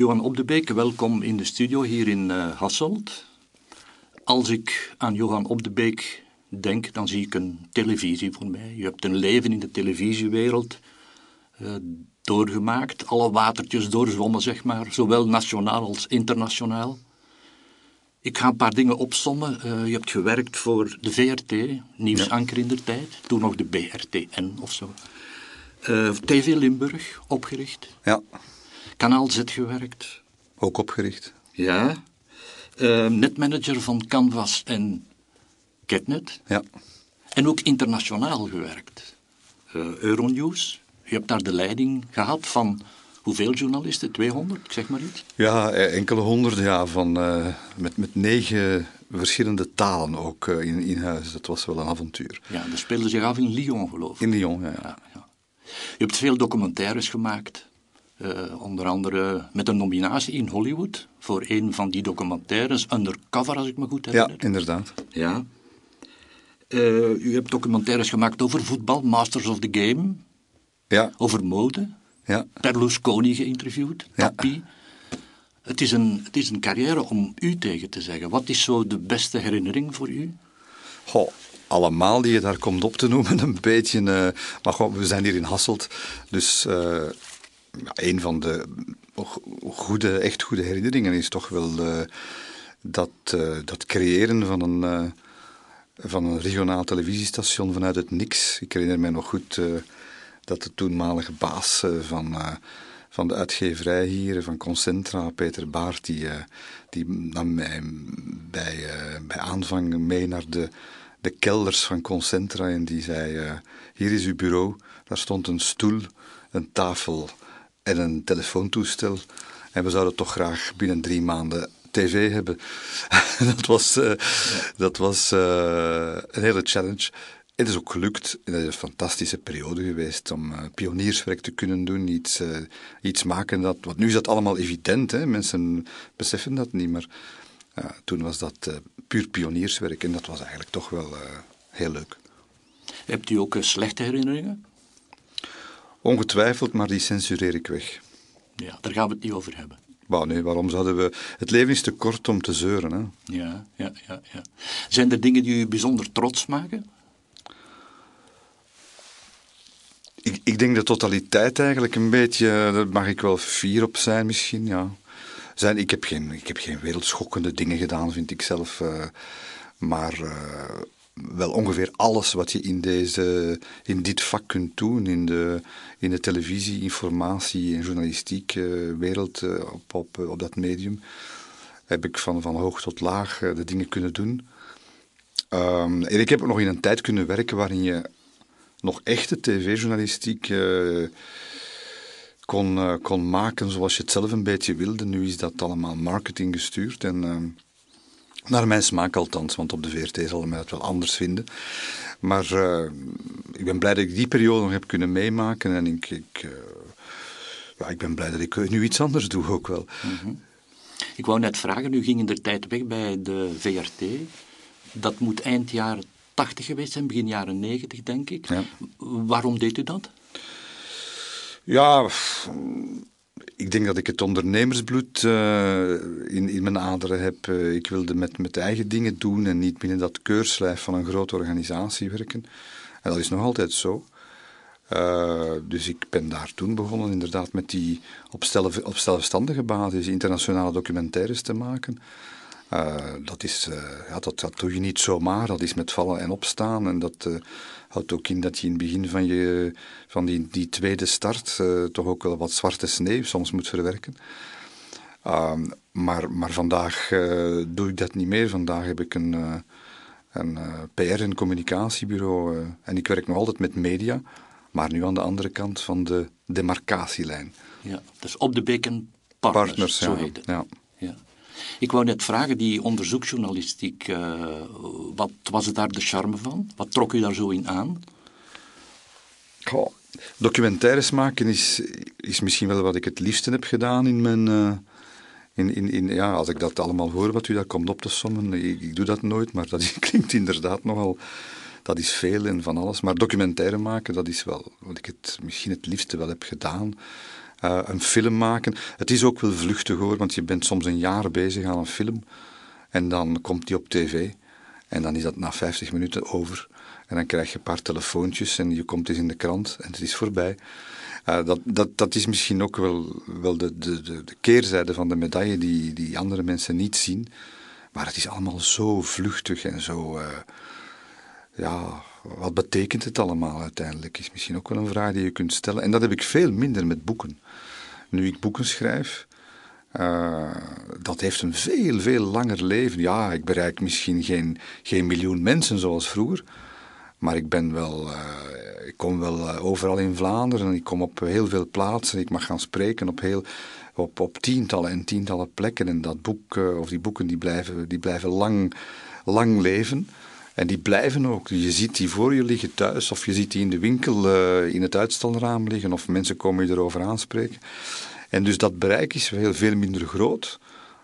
Johan Op de Beek, welkom in de studio hier in uh, Hasselt. Als ik aan Johan Op de Beek denk, dan zie ik een televisie voor mij. Je hebt een leven in de televisiewereld uh, doorgemaakt, alle watertjes doorzwommen, zeg maar, zowel nationaal als internationaal. Ik ga een paar dingen opsommen. Uh, je hebt gewerkt voor de VRT, nieuwsanker in de tijd, toen nog de BRTN of zo. TV Limburg, opgericht. Ja. Kanaal Z gewerkt. Ook opgericht. Ja. Uh, netmanager van Canvas en Ketnet. Ja. En ook internationaal gewerkt. Euronews. Je hebt daar de leiding gehad van hoeveel journalisten? 200, ik zeg maar iets? Ja, enkele honderden, ja, van, uh, met, met negen verschillende talen ook uh, in, in huis. Dat was wel een avontuur. Ja, dat speelde zich af in Lyon, geloof ik. In Lyon, ja. ja. ja Je hebt veel documentaires gemaakt. Uh, onder andere met een nominatie in Hollywood voor een van die documentaires, Undercover, als ik me goed herinner. Ja, inderdaad. Ja. u hebt documentaires gemaakt over voetbal, Masters of the Game. Ja. Over mode. Ja. Berlusconi geïnterviewd, Ja. Het is, een, het is een carrière om u tegen te zeggen. Wat is zo de beste herinnering voor u? Goh, allemaal die je daar komt op te noemen, een beetje. Uh, maar goh, we zijn hier in Hasselt, dus uh, een van de goede, echt goede herinneringen is toch wel uh, dat, dat creëren van een, van een regionaal televisiestation vanuit het niks. Ik herinner mij nog goed dat de toenmalige baas van, van de uitgeverij hier, van Concentra, Peter Baart, die, die nam mij bij, bij aanvang mee naar de, de kelders van Concentra en die zei, hier is uw bureau, daar stond een stoel, een tafel en een telefoontoestel en we zouden toch graag binnen drie maanden tv hebben. dat was, ja. dat was een hele challenge. Het is ook gelukt. Het is een fantastische periode geweest om uh, pionierswerk te kunnen doen, iets, iets maken dat. Want nu is dat allemaal evident, hè? mensen beseffen dat niet, maar toen was dat puur pionierswerk en dat was eigenlijk toch wel heel leuk. Hebt u ook slechte herinneringen? Ongetwijfeld, maar die censureer ik weg. Ja, daar gaan we het niet over hebben. Bah, nee, waarom zouden we... Het leven is te kort om te zeuren. Hè? Ja, ja, ja, ja. Zijn er dingen die u bijzonder trots maken? Ik, ik denk de totaliteit eigenlijk een beetje, daar mag ik wel fier op zijn misschien, ja. Zijn, ik, heb geen, ik heb geen wereldschokkende dingen gedaan, vind ik zelf. Uh, maar uh, wel ongeveer alles wat je in, deze, in dit vak kunt doen, in de, in de televisie, informatie en journalistiek uh, wereld op, op, op dat medium, heb ik van, van hoog tot laag de dingen kunnen doen. Um, en ik heb ook nog in een tijd kunnen werken waarin je nog echte tv-journalistiek kon, kon maken zoals je het zelf een beetje wilde. Nu is dat allemaal marketing gestuurd en uh, naar mijn smaak althans, want op de VRT zal men het wel anders vinden. Maar ik ben blij dat ik die periode nog heb kunnen meemaken en ik, ik, ja, ik ben blij dat ik nu iets anders doe ook wel. Mm -hmm. Ik wou net vragen, u ging in de tijd weg bij de VRT. Dat moet eind jaren 80 geweest zijn, begin jaren 90 denk ik. Ja. Waarom deed u dat? Ja, ik denk dat ik het ondernemersbloed uh, in, in mijn aderen heb. Uh, ik wilde met, met eigen dingen doen en niet binnen dat keurslijf van een grote organisatie werken. En dat is nog altijd zo. Uh, dus ik ben daar toen begonnen inderdaad met die op, stel, op zelfstandige basis internationale documentaires te maken. Uh, dat, is, uh, ja, dat, dat doe je niet zomaar, dat is met vallen en opstaan. En dat uh, houdt ook in dat je in het begin van, je, van die, die tweede start toch ook wel wat zwarte sneeuw soms moet verwerken. maar, maar vandaag doe ik dat niet meer. Vandaag heb ik een, een PR- en communicatiebureau en ik werk nog altijd met media, maar nu aan de andere kant van de demarcatielijn. Ja, dus op de beken partners, partners zo ja, heet het. Ja. Ik wou net vragen, die onderzoeksjournalistiek, uh, wat was daar de charme van? Wat trok u daar zo in aan? Goh, documentaires maken is, is misschien wel wat ik het liefste heb gedaan in mijn... Uh, in, in, in, ja, als ik dat allemaal hoor, wat u daar komt op te sommen, ik, ik doe dat nooit, maar dat klinkt inderdaad nogal... Dat is veel en van alles. Maar documentaire maken, dat is wel wat ik het misschien het liefste wel heb gedaan. Uh, een film maken. Het is ook wel vluchtig hoor, want je bent soms een jaar bezig aan een film. En dan komt die op tv. En dan is dat na 50 minuten over. En dan krijg je een paar telefoontjes en je komt eens in de krant en het is voorbij. Uh, dat, dat, dat is misschien ook wel, wel de, de, de, de keerzijde van de medaille die, die andere mensen niet zien. Maar het is allemaal zo vluchtig en zo. Uh, ja, wat betekent het allemaal uiteindelijk? Is misschien ook wel een vraag die je kunt stellen. En dat heb ik veel minder met boeken. Nu ik boeken schrijf, uh, dat heeft een veel, veel langer leven. Ja, ik bereik misschien geen, geen miljoen mensen zoals vroeger. Maar ik ben wel, uh, ik kom wel uh, overal in Vlaanderen. Ik kom op heel veel plaatsen. Ik mag gaan spreken op, heel, op, op tientallen en tientallen plekken. En dat boek, of die boeken, die blijven, die blijven lang, lang leven. En die blijven ook. Je ziet die voor je liggen thuis, of je ziet die in de winkel uh, in het uitstalraam liggen, of mensen komen je erover aanspreken. En dus dat bereik is veel, veel minder groot,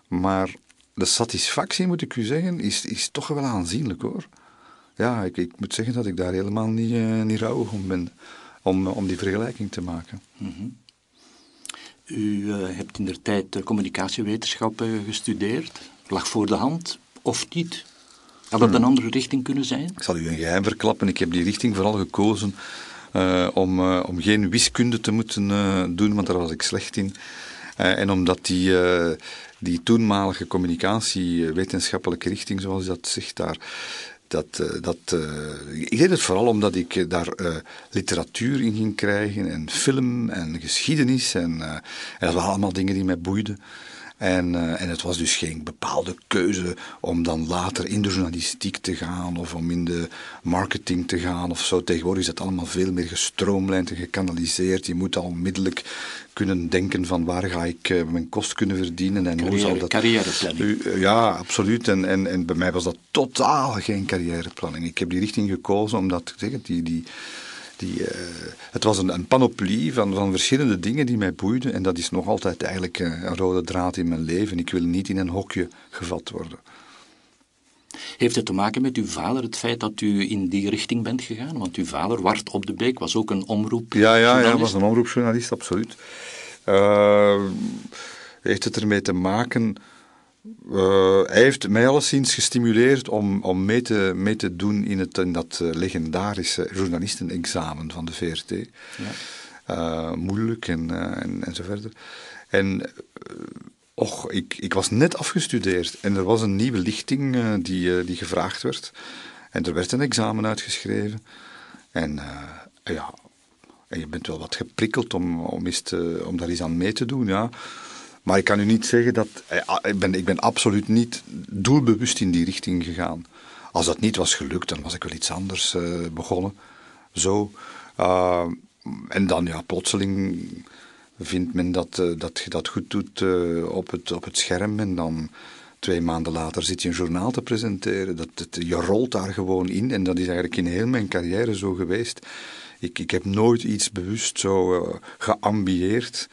maar de satisfactie, moet ik u zeggen, is, is toch wel aanzienlijk hoor. Ja, ik, ik moet zeggen dat ik daar helemaal niet, uh, niet rouwig om ben, om, om die vergelijking te maken. -hmm. U uh, hebt in de tijd communicatiewetenschappen gestudeerd. Lag voor de hand, of niet? Had dat een andere richting kunnen zijn? Ik zal u een geheim verklappen. Ik heb die richting vooral gekozen uh, om, uh, om geen wiskunde te moeten uh, doen, want daar was ik slecht in. en omdat die, die toenmalige communicatiewetenschappelijke richting, zoals dat zegt daar, dat, dat, ik deed het vooral omdat ik daar literatuur in ging krijgen en film en geschiedenis en, en dat waren allemaal dingen die mij boeiden. En, uh, en het was dus geen bepaalde keuze om dan later in de journalistiek te gaan of om in de marketing te gaan of zo. Tegenwoordig is dat allemaal veel meer gestroomlijnd en gekanaliseerd. Je moet al onmiddellijk kunnen denken van waar ga ik uh, mijn kost kunnen verdienen en Carrière, hoe zal dat... Carrièreplanning. Uh, ja, absoluut. En, en, en bij mij was dat totaal geen carrièreplanning. Ik heb die richting gekozen omdat, zeg, die... die die, uh, het was een, een, panoplie van, van verschillende dingen die mij boeiden. En dat is nog altijd eigenlijk een, een rode draad in mijn leven. Ik wil niet in een hokje gevat worden. Heeft het te maken met uw vader, het feit dat u in die richting bent gegaan? Want uw vader, Wart op de Beek, was ook een omroep. Ja, ja, ja was een omroepjournalist, absoluut. Uh, heeft het ermee te maken uh, hij heeft mij alleszins gestimuleerd om, om mee, te, mee te doen in, het, in dat uh, legendarische journalistenexamen van de VRT. Ja. Uh, moeilijk en, en, en zo verder. En och, ik, ik was net afgestudeerd en er was een nieuwe lichting die, die gevraagd werd. En er werd een examen uitgeschreven. En ja, en je bent wel wat geprikkeld om, om, eens te, om daar eens aan mee te doen, ja. Maar ik kan u niet zeggen dat. Eh, ik ben, ik ben absoluut niet doelbewust in die richting gegaan. Als dat niet was gelukt, dan was ik wel iets anders uh, begonnen. Zo. Uh, en dan, ja, plotseling vindt men dat, dat je dat goed doet op, het, op het scherm. En dan twee maanden later zit je een journaal te presenteren. Dat, je rolt daar gewoon in. En dat is eigenlijk in heel mijn carrière zo geweest. Ik, ik heb nooit iets bewust zo geambieerd.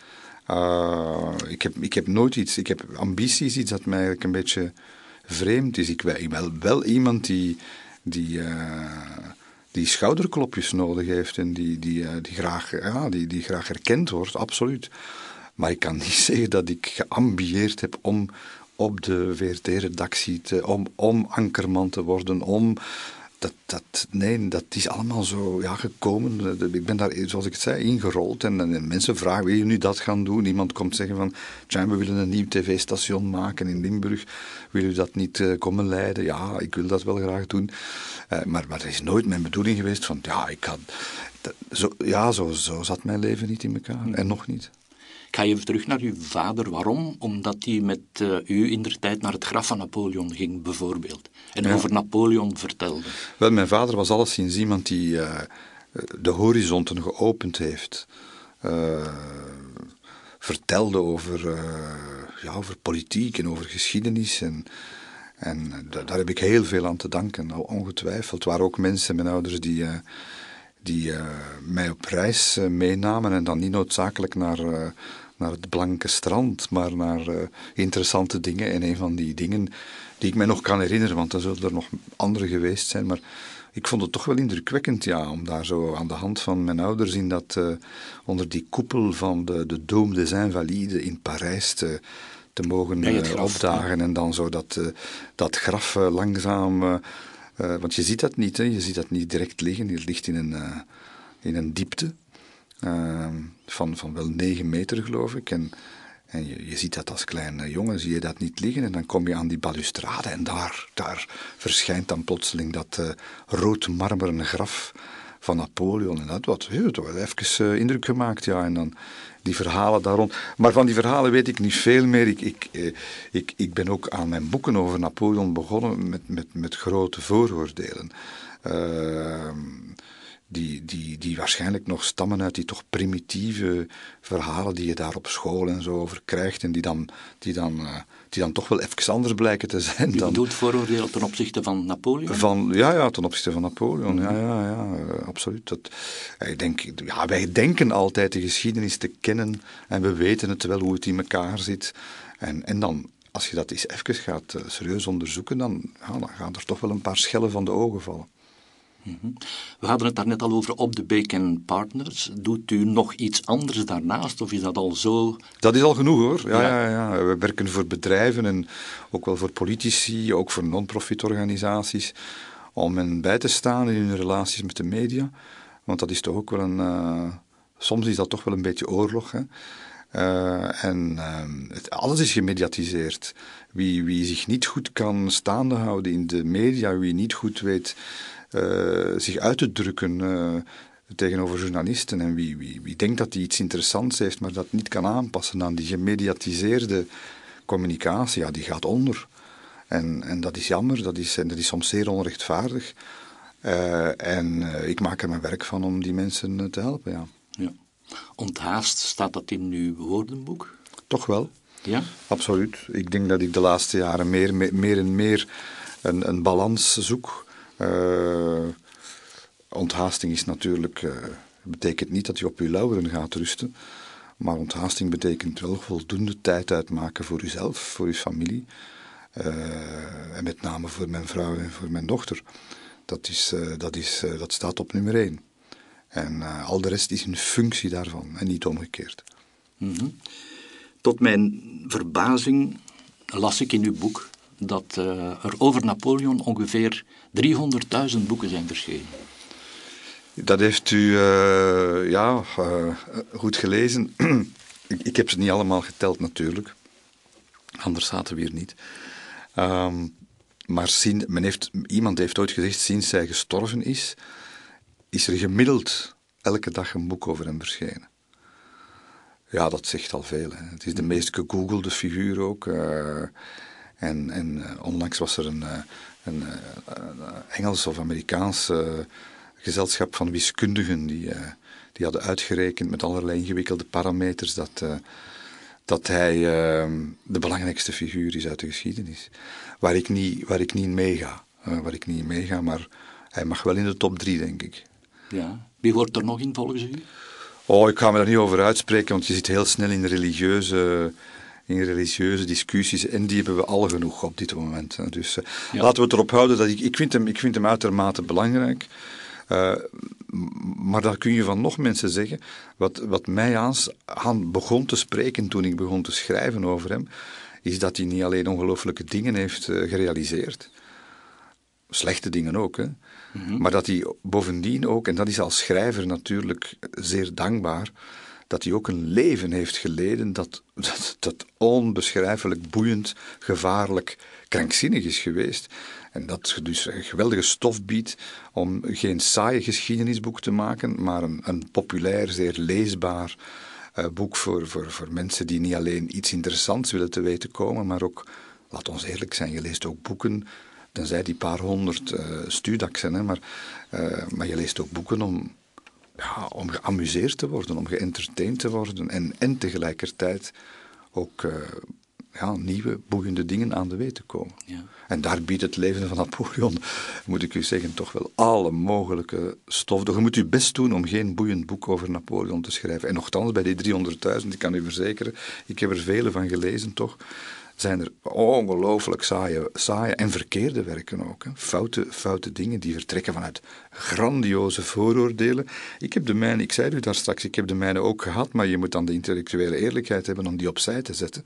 Uh, ik, heb, ik heb nooit iets, ik heb ambities, iets dat mij eigenlijk een beetje vreemd is. Ik, ben wel iemand die, die, uh, die schouderklopjes nodig heeft en die, die, uh, die, graag, ja, die, die graag erkend wordt, absoluut. Maar ik kan niet zeggen dat ik geambieerd heb om op de VRT-redactie te, om, om ankerman te worden, om dat, dat, nee, dat is allemaal zo ja, gekomen. Ik ben daar, zoals ik het zei, ingerold. En, en mensen vragen, wil je nu dat gaan doen? Iemand komt zeggen van, Tja, we willen een nieuw tv-station maken in Limburg. Wil u dat niet uh, komen leiden? Ja, ik wil dat wel graag doen. Uh, maar, maar dat is nooit mijn bedoeling geweest van, ja, ik. Dat, zo, ja, zo, zo zat mijn leven niet in elkaar. En nog niet. Ik ga even terug naar uw vader. Waarom? Omdat hij met uh, u in de tijd naar het graf van Napoleon ging, bijvoorbeeld. En ja. over Napoleon vertelde. Wel, mijn vader was alleszins iemand die uh, de horizonten geopend heeft. Uh, vertelde over, ja, over politiek en over geschiedenis. En, en daar heb ik heel veel aan te danken, ongetwijfeld. Er waren ook mensen, mijn ouders, die die uh, mij op reis uh, meenamen en dan niet noodzakelijk naar, uh, naar het blanke strand, maar naar interessante dingen. En een van die dingen die ik mij nog kan herinneren, want er zullen er nog andere geweest zijn, maar ik vond het toch wel indrukwekkend, ja, om daar zo aan de hand van mijn ouders in dat, uh, onder die koepel van de, de Dôme des Invalides in Parijs te, te mogen uh, opdagen. En dan zo dat, dat graf langzaam. want je ziet dat niet, hè? je ziet dat niet direct liggen. Het ligt in een, in een diepte van, van wel negen meter, geloof ik. En en je, je, ziet dat als kleine jongen, zie je dat niet liggen. En dan kom je aan die balustrade en daar, daar verschijnt dan plotseling dat uh, rood marmeren graf van Napoleon. En dat wat, heeft toch even uh, indruk gemaakt, ja. En dan die verhalen daar rond. Maar van die verhalen weet ik niet veel meer. Ik, ik, eh, ik, ik ben ook aan mijn boeken over Napoleon begonnen met, met, met grote vooroordelen. Uh, die, die, die waarschijnlijk nog stammen uit die toch primitieve verhalen die je daar op school en zo over krijgt en die dan, die dan, uh, die dan toch wel even anders blijken te zijn. Je dan, bedoelt vooroordeel ten opzichte van Napoleon? Van, ja, ja, ten opzichte van Napoleon, ja, ja, ja, uh, absoluut. Dat, ik denk, ja, wij denken altijd de geschiedenis te kennen en we weten het wel hoe het in elkaar zit. En, en dan, als je dat eens even gaat uh, serieus onderzoeken, dan, ja, dan gaan er toch wel een paar schellen van de ogen vallen. Mhm. We hadden het daar net al over op de Beek Partners. Doet u nog iets anders daarnaast of is dat al zo? Dat is al genoeg hoor. Ja, ja. ja, ja. We werken voor bedrijven en ook wel voor politici, ook voor non-profit organisaties, om hen bij te staan in hun relaties met de media. Want dat is toch ook wel een. Uh, soms is dat toch wel een beetje oorlog. Hè? Uh, en uh, het, alles is gemediatiseerd. Wie, wie zich niet goed kan staande houden in de media, wie niet goed weet zich uit te drukken uh, tegenover journalisten. En wie, wie, wie denkt dat hij iets interessants heeft, maar dat niet kan aanpassen aan die gemediatiseerde communicatie, ja, die gaat onder. En, en dat is jammer, dat is, en dat is soms zeer onrechtvaardig. Uh, en ik maak er mijn werk van om die mensen te helpen, ja. ja. Onthaast, staat dat in uw woordenboek? Toch wel. Ja? Absoluut. Ik denk dat ik de laatste jaren meer, meer, meer en meer een, een balans zoek onthaasting is natuurlijk, uh, betekent niet dat je op je lauweren gaat rusten. Maar onthaasting betekent wel voldoende tijd uitmaken voor uzelf, voor uw familie. Uh, en met name voor mijn vrouw en voor mijn dochter. Dat, is, dat, is, dat staat op nummer één. En al de rest is een functie daarvan en niet omgekeerd. -hmm. Tot mijn verbazing las ik in uw boek dat uh, er over Napoleon ongeveer 300.000 boeken zijn verschenen. Dat heeft u uh, ja, uh, goed gelezen. ik, ik, heb ze niet allemaal geteld natuurlijk. Anders zaten we hier niet. Um, maar zien, men heeft, iemand heeft ooit gezegd, sinds hij gestorven is, is er gemiddeld elke dag een boek over hem verschenen. Ja, dat zegt al veel. Het is de meest gegoogelde figuur ook. Uh, en, en uh, onlangs was er een, uh, een uh, Engels of Amerikaans gezelschap van wiskundigen die, die hadden uitgerekend met allerlei ingewikkelde parameters dat, dat hij de belangrijkste figuur is uit de geschiedenis. Waar ik niet, waar ik niet meega. waar ik niet meega, maar hij mag wel in de top drie, denk ik. Ja. Wie hoort er nog in volgens u? Oh, ik ga me daar niet over uitspreken, want je zit heel snel in religieuze in religieuze discussies. En die hebben we al genoeg op dit moment. Dus uh, laten we het erop houden dat ik, ik, vind hem, ik vind hem uitermate belangrijk. Uh, maar dat kun je van nog mensen zeggen. Wat, wat mij aan, aan begon te spreken toen ik begon te schrijven over hem, is dat hij niet alleen ongelooflijke dingen heeft uh, gerealiseerd. Slechte dingen ook, hè. Mm -hmm. Maar dat hij bovendien ook, en dat is als schrijver natuurlijk zeer dankbaar, dat hij ook een leven heeft geleden dat, dat, dat onbeschrijfelijk boeiend, gevaarlijk, krankzinnig is geweest. En dat dus een geweldige stof biedt om geen saaie geschiedenisboek te maken, maar een, een populair, zeer leesbaar uh, boek voor, voor, voor mensen die niet alleen iets interessants willen te weten komen, maar ook, laat ons eerlijk zijn, je leest ook boeken, tenzij die paar honderd uh, hè, maar, uh, maar je leest ook boeken om ja, om geamuseerd te worden, om geëntertained te worden en, en tegelijkertijd ook uh, ja, nieuwe, boeiende dingen aan de weet te komen. Ja. En daar biedt het leven van Napoleon, moet ik u zeggen, toch wel alle mogelijke stof. Je moet je best doen om geen boeiend boek over Napoleon te schrijven. En nogthans, bij die 300.000, ik kan u verzekeren, ik heb er vele van gelezen toch, zijn er ongelooflijk saaie, saaie en verkeerde werken ook. Hè. Foute, foute dingen die vertrekken vanuit grandioze vooroordelen. Ik heb de mijne, ik zei u daar straks, ik heb de mijne ook gehad, maar je moet dan de intellectuele eerlijkheid hebben om die opzij te zetten.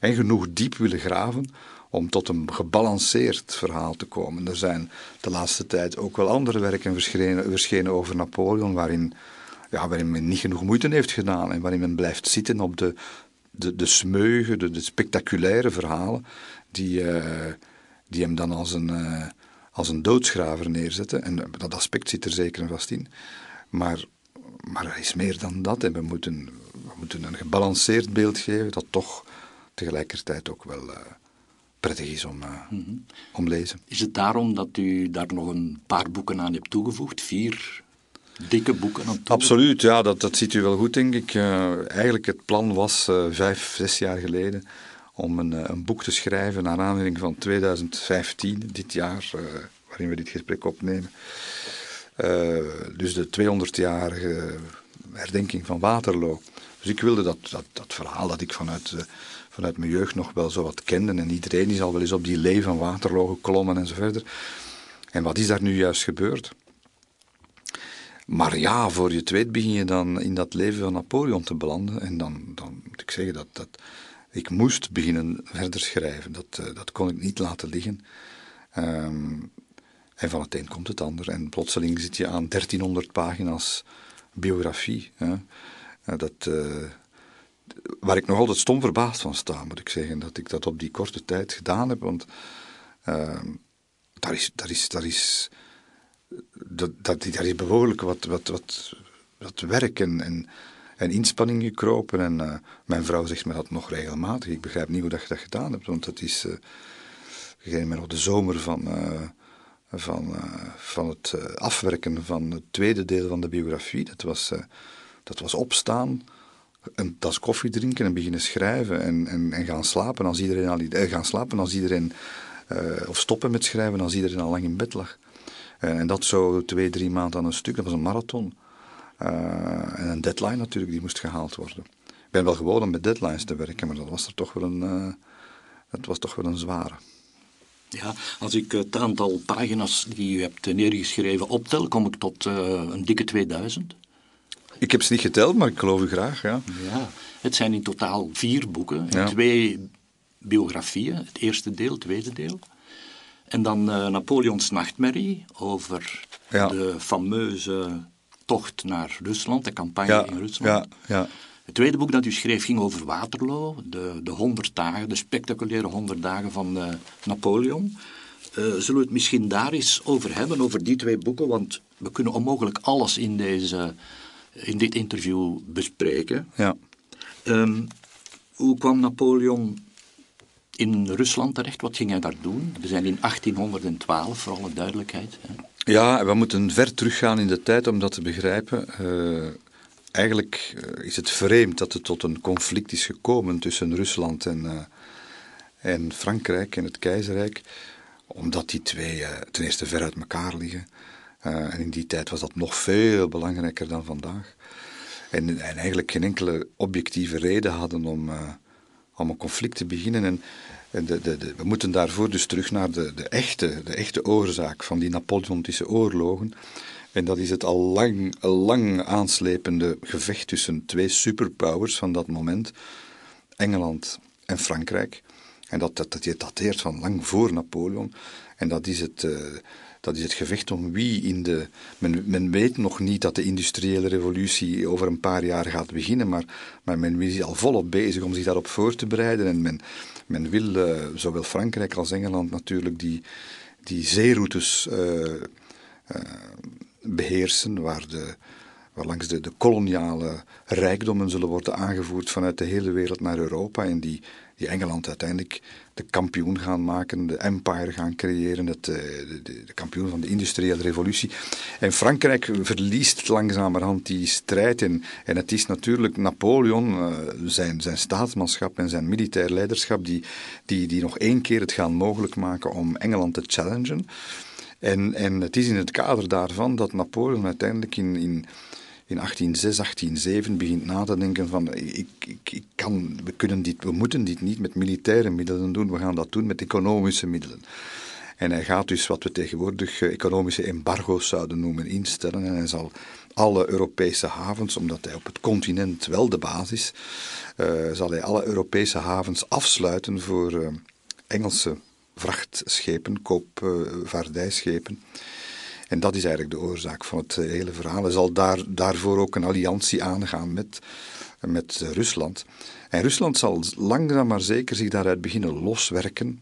En genoeg diep willen graven om tot een gebalanceerd verhaal te komen. Er zijn de laatste tijd ook wel andere werken verschenen, verschenen over Napoleon, waarin, ja, waarin men niet genoeg moeite heeft gedaan en waarin men blijft zitten op de, de, de smeugen, de, de spectaculaire verhalen, die, uh, die hem dan als een, uh, als een doodsgraver neerzetten. En dat aspect zit er zeker en vast in. Maar, maar er is meer dan dat. En we moeten, we moeten een gebalanceerd beeld geven dat toch tegelijkertijd ook wel uh, prettig is om, mm -hmm. om lezen. Is het daarom dat u daar nog een paar boeken aan hebt toegevoegd? Vier dikke boeken Absoluut, ja, dat, dat ziet u wel goed, denk ik. Uh, eigenlijk het plan was uh, vijf, zes jaar geleden om een, uh, een, boek te schrijven naar aanleiding van 2015, dit jaar, waarin we dit gesprek opnemen. dus de 200-jarige herdenking van Waterloo. Dus ik wilde dat, dat, dat verhaal dat ik vanuit, vanuit mijn jeugd nog wel zo wat kende, en iedereen is al wel eens op die lee van Waterloo geklommen en zo verder. En wat is daar nu juist gebeurd? Maar ja, voor je het weet begin je dan in dat leven van Napoleon te belanden. En dan, dan moet ik zeggen dat, dat ik moest beginnen verder schrijven. Dat, uh, dat kon ik niet laten liggen. Um, en van het een komt het ander. En plotseling zit je aan 1300 pagina's biografie. Hè. Uh, dat, uh, waar ik nog altijd stom verbaasd van sta, moet ik zeggen. Dat ik dat op die korte tijd gedaan heb. Want ehm, daar is, daar is, daar is dat, dat, daar is behoorlijk wat, wat, wat, werk en, en, en inspanning gekropen. En uh, mijn vrouw zegt me dat nog regelmatig. Ik begrijp niet hoe dat je dat gedaan hebt, want dat is uh, gegeven nog de zomer van, uh, van, van het afwerken van het tweede deel van de biografie. Dat was, dat was opstaan, een tas koffie drinken en beginnen schrijven en, en, en gaan slapen als iedereen al, gaan slapen als iedereen, of stoppen met schrijven als iedereen al lang in bed lag. Eh, en dat zo twee, drie maanden aan een stuk. Dat was een marathon. Uh, en een deadline natuurlijk, die moest gehaald worden. Ik ben wel gewoon om met deadlines te werken, maar dat was er toch wel een, uh, dat was toch wel een zware. Ja, als ik het aantal pagina's die u hebt neergeschreven optel, kom ik tot uh, een dikke 2000. Ik heb ze niet geteld, maar ik geloof u graag, ja. Ja, het zijn in totaal vier boeken, ja. twee biografieën, het eerste deel, het tweede deel. En dan uh, Napoleons nachtmerrie over ja. de fameuze tocht naar Rusland, de campagne ja, in Rusland. Ja, ja. Het tweede boek dat u schreef ging over Waterloo, de, de 100 dagen, de spectaculaire 100 dagen van uh, Napoleon. Uh, zullen we het misschien daar eens over hebben, over die twee boeken? Want we kunnen onmogelijk alles in, deze, in dit interview bespreken. Ja. Um, hoe kwam Napoleon in Rusland terecht. Wat ging hij daar doen? We zijn in 1812, voor alle duidelijkheid. Ja, we moeten ver teruggaan in de tijd om dat te begrijpen. Uh, eigenlijk eh, is het vreemd dat het tot een conflict is gekomen tussen Rusland en, uh, en Frankrijk en het keizerrijk, omdat die twee ten eerste ver uit elkaar liggen. en in die tijd was dat nog veel belangrijker dan vandaag. En, en eigenlijk geen enkele objectieve reden hadden om om een conflict te beginnen. En, en we moeten daarvoor dus terug naar de, de, echte, de echte oorzaak van die Napoleontische oorlogen. En dat is het al lang, lang aanslepende gevecht tussen twee superpowers van dat moment, Engeland en Frankrijk. En dat, dat, dat dateert van lang voor Napoleon. En dat is het, uh, dat is het gevecht om wie in de. Men, men weet nog niet dat de industriële revolutie over een paar jaar gaat beginnen, maar, maar men is al volop bezig om zich daarop voor te bereiden. En men, men wil, uh, zowel Frankrijk als Engeland natuurlijk, die, die zeeroutes uh, uh, beheersen, waar de, waar langs de, de koloniale rijkdommen zullen worden aangevoerd vanuit de hele wereld naar Europa. En die, die Engeland uiteindelijk de kampioen gaan maken, de empire gaan creëren, het, eh, de, de, de, kampioen van de industriële revolutie. En Frankrijk verliest langzamerhand die strijd. En, en het is natuurlijk Napoleon, uh, zijn, zijn staatsmanschap en zijn militair leiderschap, die, die, die nog één keer het gaan mogelijk maken om Engeland te challengen. En, en het is in het kader daarvan dat Napoleon uiteindelijk in, in in 1806, 1807 begint na te denken van ik, ik, ik kan, we, kunnen dit, we moeten dit niet met militaire middelen doen, we gaan dat doen met economische middelen. En hij gaat dus wat we tegenwoordig eh, economische embargo's zouden noemen instellen. En hij zal alle Europese havens, omdat hij op het continent wel de basis, uh, zal hij alle Europese havens afsluiten voor uh, Engelse vrachtschepen, koopvaardijschepen. En dat is eigenlijk de oorzaak van het hele verhaal. Hij zal daar, daarvoor ook een alliantie aangaan met, met Rusland. En Rusland zal langzaam maar zeker zich daaruit beginnen loswerken.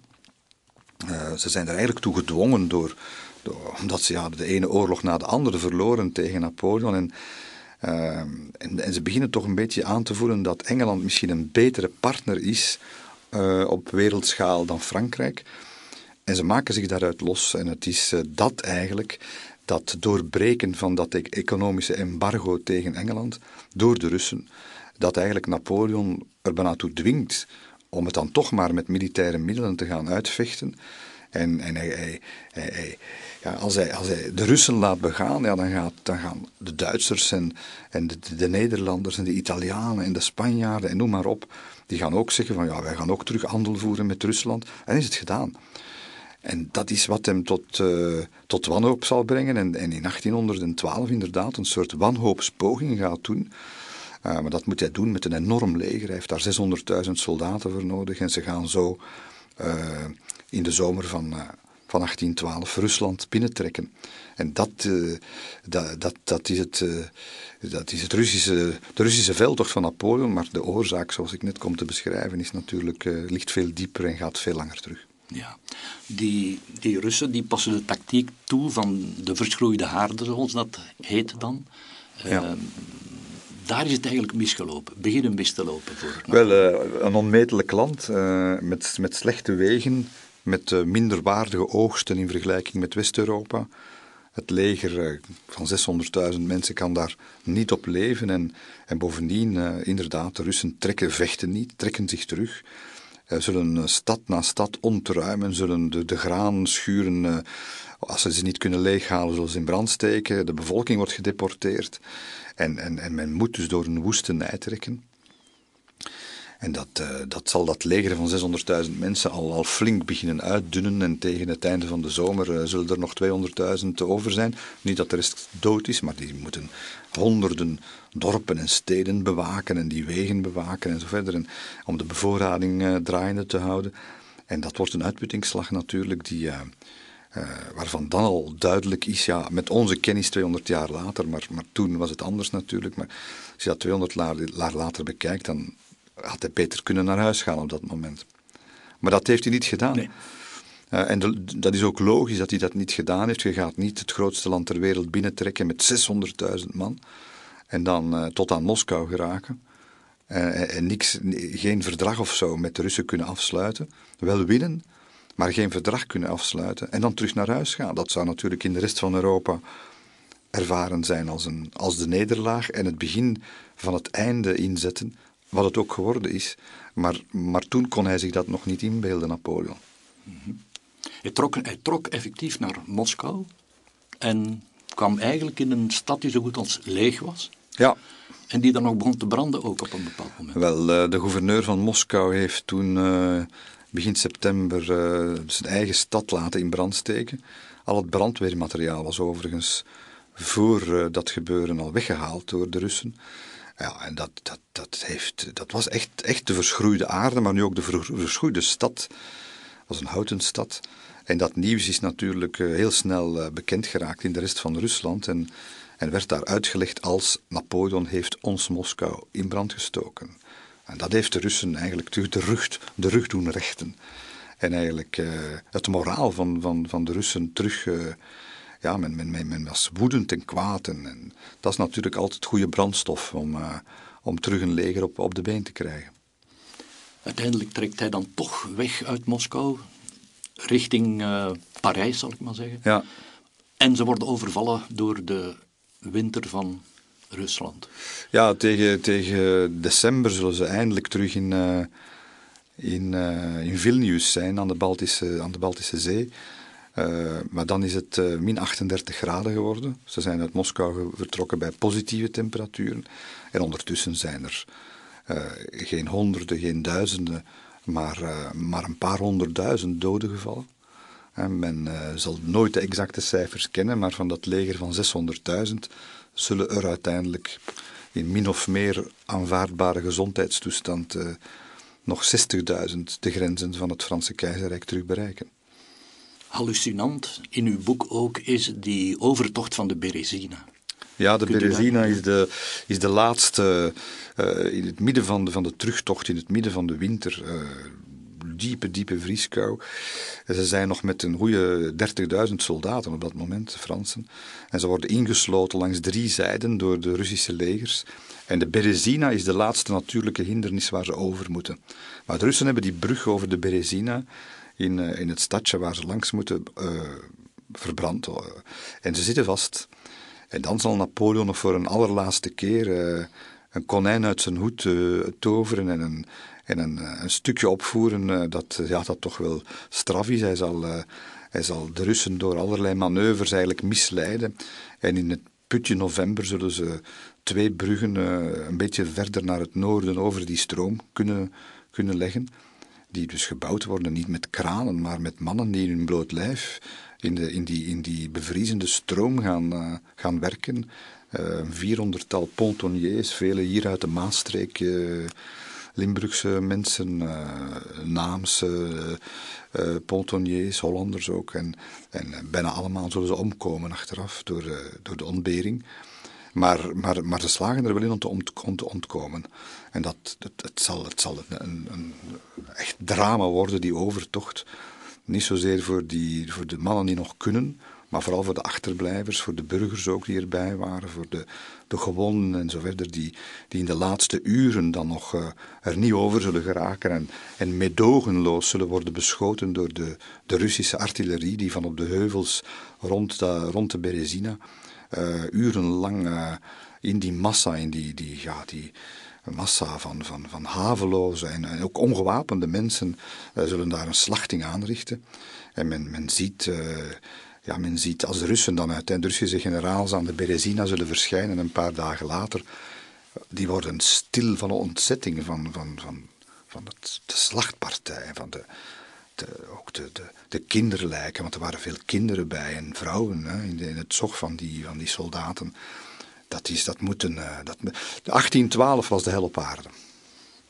Uh, ze zijn er eigenlijk toe gedwongen door, door, omdat ze ja, de ene oorlog na de andere verloren tegen Napoleon. En, en, ze beginnen toch een beetje aan te voelen dat Engeland misschien een betere partner is op wereldschaal dan Frankrijk. En ze maken zich daaruit los. En het is uh, dat eigenlijk, dat doorbreken van dat e-, economische embargo tegen Engeland door de Russen, dat eigenlijk Napoleon er bijna toe dwingt om het dan toch maar met militaire middelen te gaan uitvechten. En, en hij, hij, hij, ja, als, hij, als hij de Russen laat begaan, ja, dan, gaat, dan gaan de Duitsers en, en de, de, Nederlanders en de Italianen en de Spanjaarden en noem maar op, die gaan ook zeggen van ja, wij gaan ook terug handel voeren met Rusland. En is het gedaan. En dat is wat hem tot, uh, tot wanhoop zal brengen. En, en, in 1812 inderdaad een soort wanhoopspoging gaat doen. Uh, maar dat moet hij doen met een enorm leger. Hij heeft daar 600.000 soldaten voor nodig. En ze gaan zo uh, in de zomer van, van 1812 Rusland binnentrekken. En dat, dat, dat, dat, is het, dat is het Russische, de Russische veldtocht van Napoleon. Maar de oorzaak, zoals ik net kom te beschrijven, is natuurlijk, ligt veel dieper en gaat veel langer terug. Ja, die, die Russen die passen de tactiek toe van de verschroeide haarden, zoals dat heet dan. Ja. Uh, daar is het eigenlijk misgelopen, beginnen mis te lopen voor. Wel, uh, een onmetelijk land uh, met, met slechte wegen, met uh, minder waardige oogsten in vergelijking met West-Europa. Het leger van 600.000 mensen kan daar niet op leven. En, en bovendien, inderdaad, de Russen trekken, vechten niet, trekken zich terug. Zullen stad na stad ontruimen, zullen de, de graanschuren, uh, als ze ze niet kunnen leeghalen, zullen ze in brand steken. De bevolking wordt gedeporteerd. En, en, en men moet dus door een woestenij trekken. En dat, uh, dat zal dat leger van 600.000 mensen al, al flink beginnen uitdunnen. En tegen het einde van de zomer zullen er nog 200.000 over zijn. Niet dat de rest dood is, maar die moeten honderden dorpen en steden bewaken en die wegen bewaken en zo verder. En om de bevoorrading uh, draaiende te houden. En dat wordt een uitputtingsslag natuurlijk die... Uh, waarvan dan al duidelijk is, ja, met onze kennis 200 jaar later, maar, maar toen was het anders natuurlijk. Maar als je dat 200 jaar later bekijkt, dan had hij beter kunnen naar huis gaan op dat moment. Maar dat heeft hij niet gedaan. Nee. Uh, en de, dat is ook logisch dat hij dat niet gedaan heeft. Je gaat niet het grootste land ter wereld binnentrekken met 600.000 man en dan uh, tot aan Moskou geraken. Uh, en niks, geen verdrag of zo met de Russen kunnen afsluiten. Wel winnen, maar geen verdrag kunnen afsluiten. En dan terug naar huis gaan. Dat zou natuurlijk in de rest van Europa ervaren zijn als, een, als de nederlaag en het begin van het einde inzetten wat het ook geworden is. Maar, maar toen kon hij zich dat nog niet inbeelden, Napoleon. -hmm. hij, trok, hij trok effectief naar Moskou en kwam eigenlijk in een stad die zo goed als leeg was. Ja. En die dan nog begon te branden ook op een bepaald moment. Wel, uh, de gouverneur van Moskou heeft toen uh, begin september uh, zijn eigen stad laten in brand steken. Al het brandweermateriaal was overigens voor dat gebeuren al weggehaald door de Russen. Ja, en dat, dat, dat, heeft, dat was echt, echt de verschroeide aarde, maar nu ook de verschroeide stad. Dat was een houten stad. En dat nieuws is natuurlijk eh, heel snel eh, bekend geraakt in de rest van Rusland. En, en werd daar uitgelegd als Napoleon heeft ons Moskou in brand gestoken. En dat heeft de Russen eigenlijk de rug, de rug doen rechten. En eigenlijk uh, het moraal van, van, van de Russen terug uh, ja, men, men, men, men, was woedend en kwaad. En, en, dat is natuurlijk altijd goede brandstof om, uh, om terug een leger op, op de been te krijgen. Uiteindelijk trekt hij dan toch weg uit Moskou, richting Parijs, zal ik maar zeggen. Ja. En ze worden overvallen door de winter van Rusland. Ja, tegen, tegen december zullen ze eindelijk terug in, uh, in, in Vilnius zijn, aan de, Baltische, aan de Baltische Zee. maar dan is het min 38 graden geworden. Ze zijn uit Moskou vertrokken bij positieve temperaturen. En ondertussen zijn er geen honderden, geen duizenden, maar, maar een paar honderdduizend doden gevallen. En men zal nooit de exacte cijfers kennen, maar van dat leger van 600.000 zullen er uiteindelijk in min of meer aanvaardbare gezondheidstoestand uh, nog 60.000 de grenzen van het Franse keizerrijk terug bereiken. Hallucinant in uw boek ook is die overtocht van de Berezina. Ja, de Berezina is de, is de laatste, uh, in het midden van de, van de terugtocht, in het midden van de winter. Uh, diepe, diepe vrieskou. En ze zijn nog met een goede 30.000 soldaten op dat moment, de Fransen. En ze worden ingesloten langs drie zijden door de Russische legers. En de Berezina is de laatste natuurlijke hindernis waar ze over moeten. Maar de Russen hebben die brug over de Berezina in, uh, in het stadje waar ze langs moeten uh, verbrand. Uh, en ze zitten vast. En dan zal Napoleon nog voor een allerlaatste keer een konijn uit zijn hoed toveren en een, en een, eh, een stukje opvoeren eh, dat, ja, dat toch wel straf is. Hij zal, eh, hij zal de Russen door allerlei manoeuvres eigenlijk misleiden. En in het putje november zullen ze twee bruggen een beetje verder naar het noorden over die stroom kunnen, kunnen leggen. Die dus gebouwd worden niet met kranen, maar met mannen die in hun bloot lijf in, de, in, die, in die bevriezende stroom gaan, gaan werken. Een vierhonderdtal pontoniers, vele hier uit de Maastreek. Limburgse mensen, uh, Naamse, uh, Pontoniers, Hollanders ook. En, en bijna allemaal zullen ze omkomen achteraf door, door de ontbering. Maar, maar, maar ze slagen er wel in om te, om te ontkomen. En dat, dat, het zal, het zal een, een, echt drama worden, die overtocht. Niet zozeer voor, die, voor de mannen die nog kunnen, maar vooral voor de achterblijvers, voor de burgers ook die erbij waren, voor de, de gewonden en zo verder, die, die in de laatste uren dan nog uh, er niet over zullen geraken en, en medogenloos zullen worden beschoten door de, de Russische artillerie die van op de heuvels rond de, rond de Berezina uh, urenlang in die massa, in die, die, ja, die massa van, van, van haveloze en, en ook ongewapende mensen zullen daar een slachting aanrichten. En men, men ziet ja, men ziet als de Russen dan uiteindelijk, de Russische generaals aan de Berezina zullen verschijnen een paar dagen later, die worden stil van de ontzetting van, van, van, van het, de slachtpartij, van de, de, ook de, de, de kinderlijken, want er waren veel kinderen bij en vrouwen hè, in, de, in, het zog van die, van die soldaten. Dat, is, dat moeten, uh, dat, 1812 was de hel op aarde.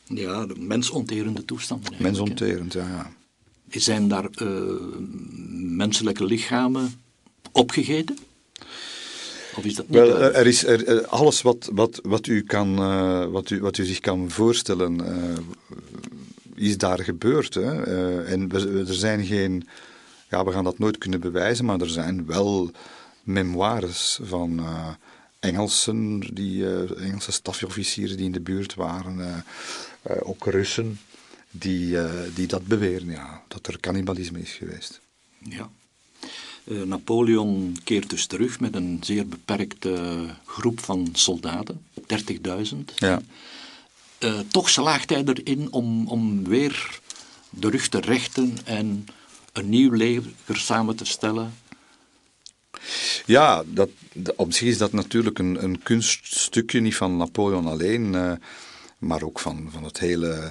Ja, de mensonterende toestanden. Mensonterend, ja, ja. Zijn daar uh, menselijke lichamen opgegeten? Of is dat niet Wel, er is er, alles wat, wat, wat, u kan, uh, wat, u, wat u zich kan voorstellen, uh, is daar gebeurd. Hè? en we, er zijn geen, ja, we gaan dat nooit kunnen bewijzen, maar er zijn wel memoires van Engelsen, die, Engelse stafofficieren die in de buurt waren, ook Russen die, uh, die dat beweren, ja, dat er cannibalisme is geweest. Ja. Uh, Napoleon keert dus terug met een zeer beperkte groep van soldaten, 30.000. Ja. Uh, toch slaagt hij erin om, om weer de rug te rechten en een nieuw leger samen te stellen. Ja, dat, op zich is dat natuurlijk een, een kunststukje, niet van Napoleon alleen, uh, maar ook van, van het hele eh,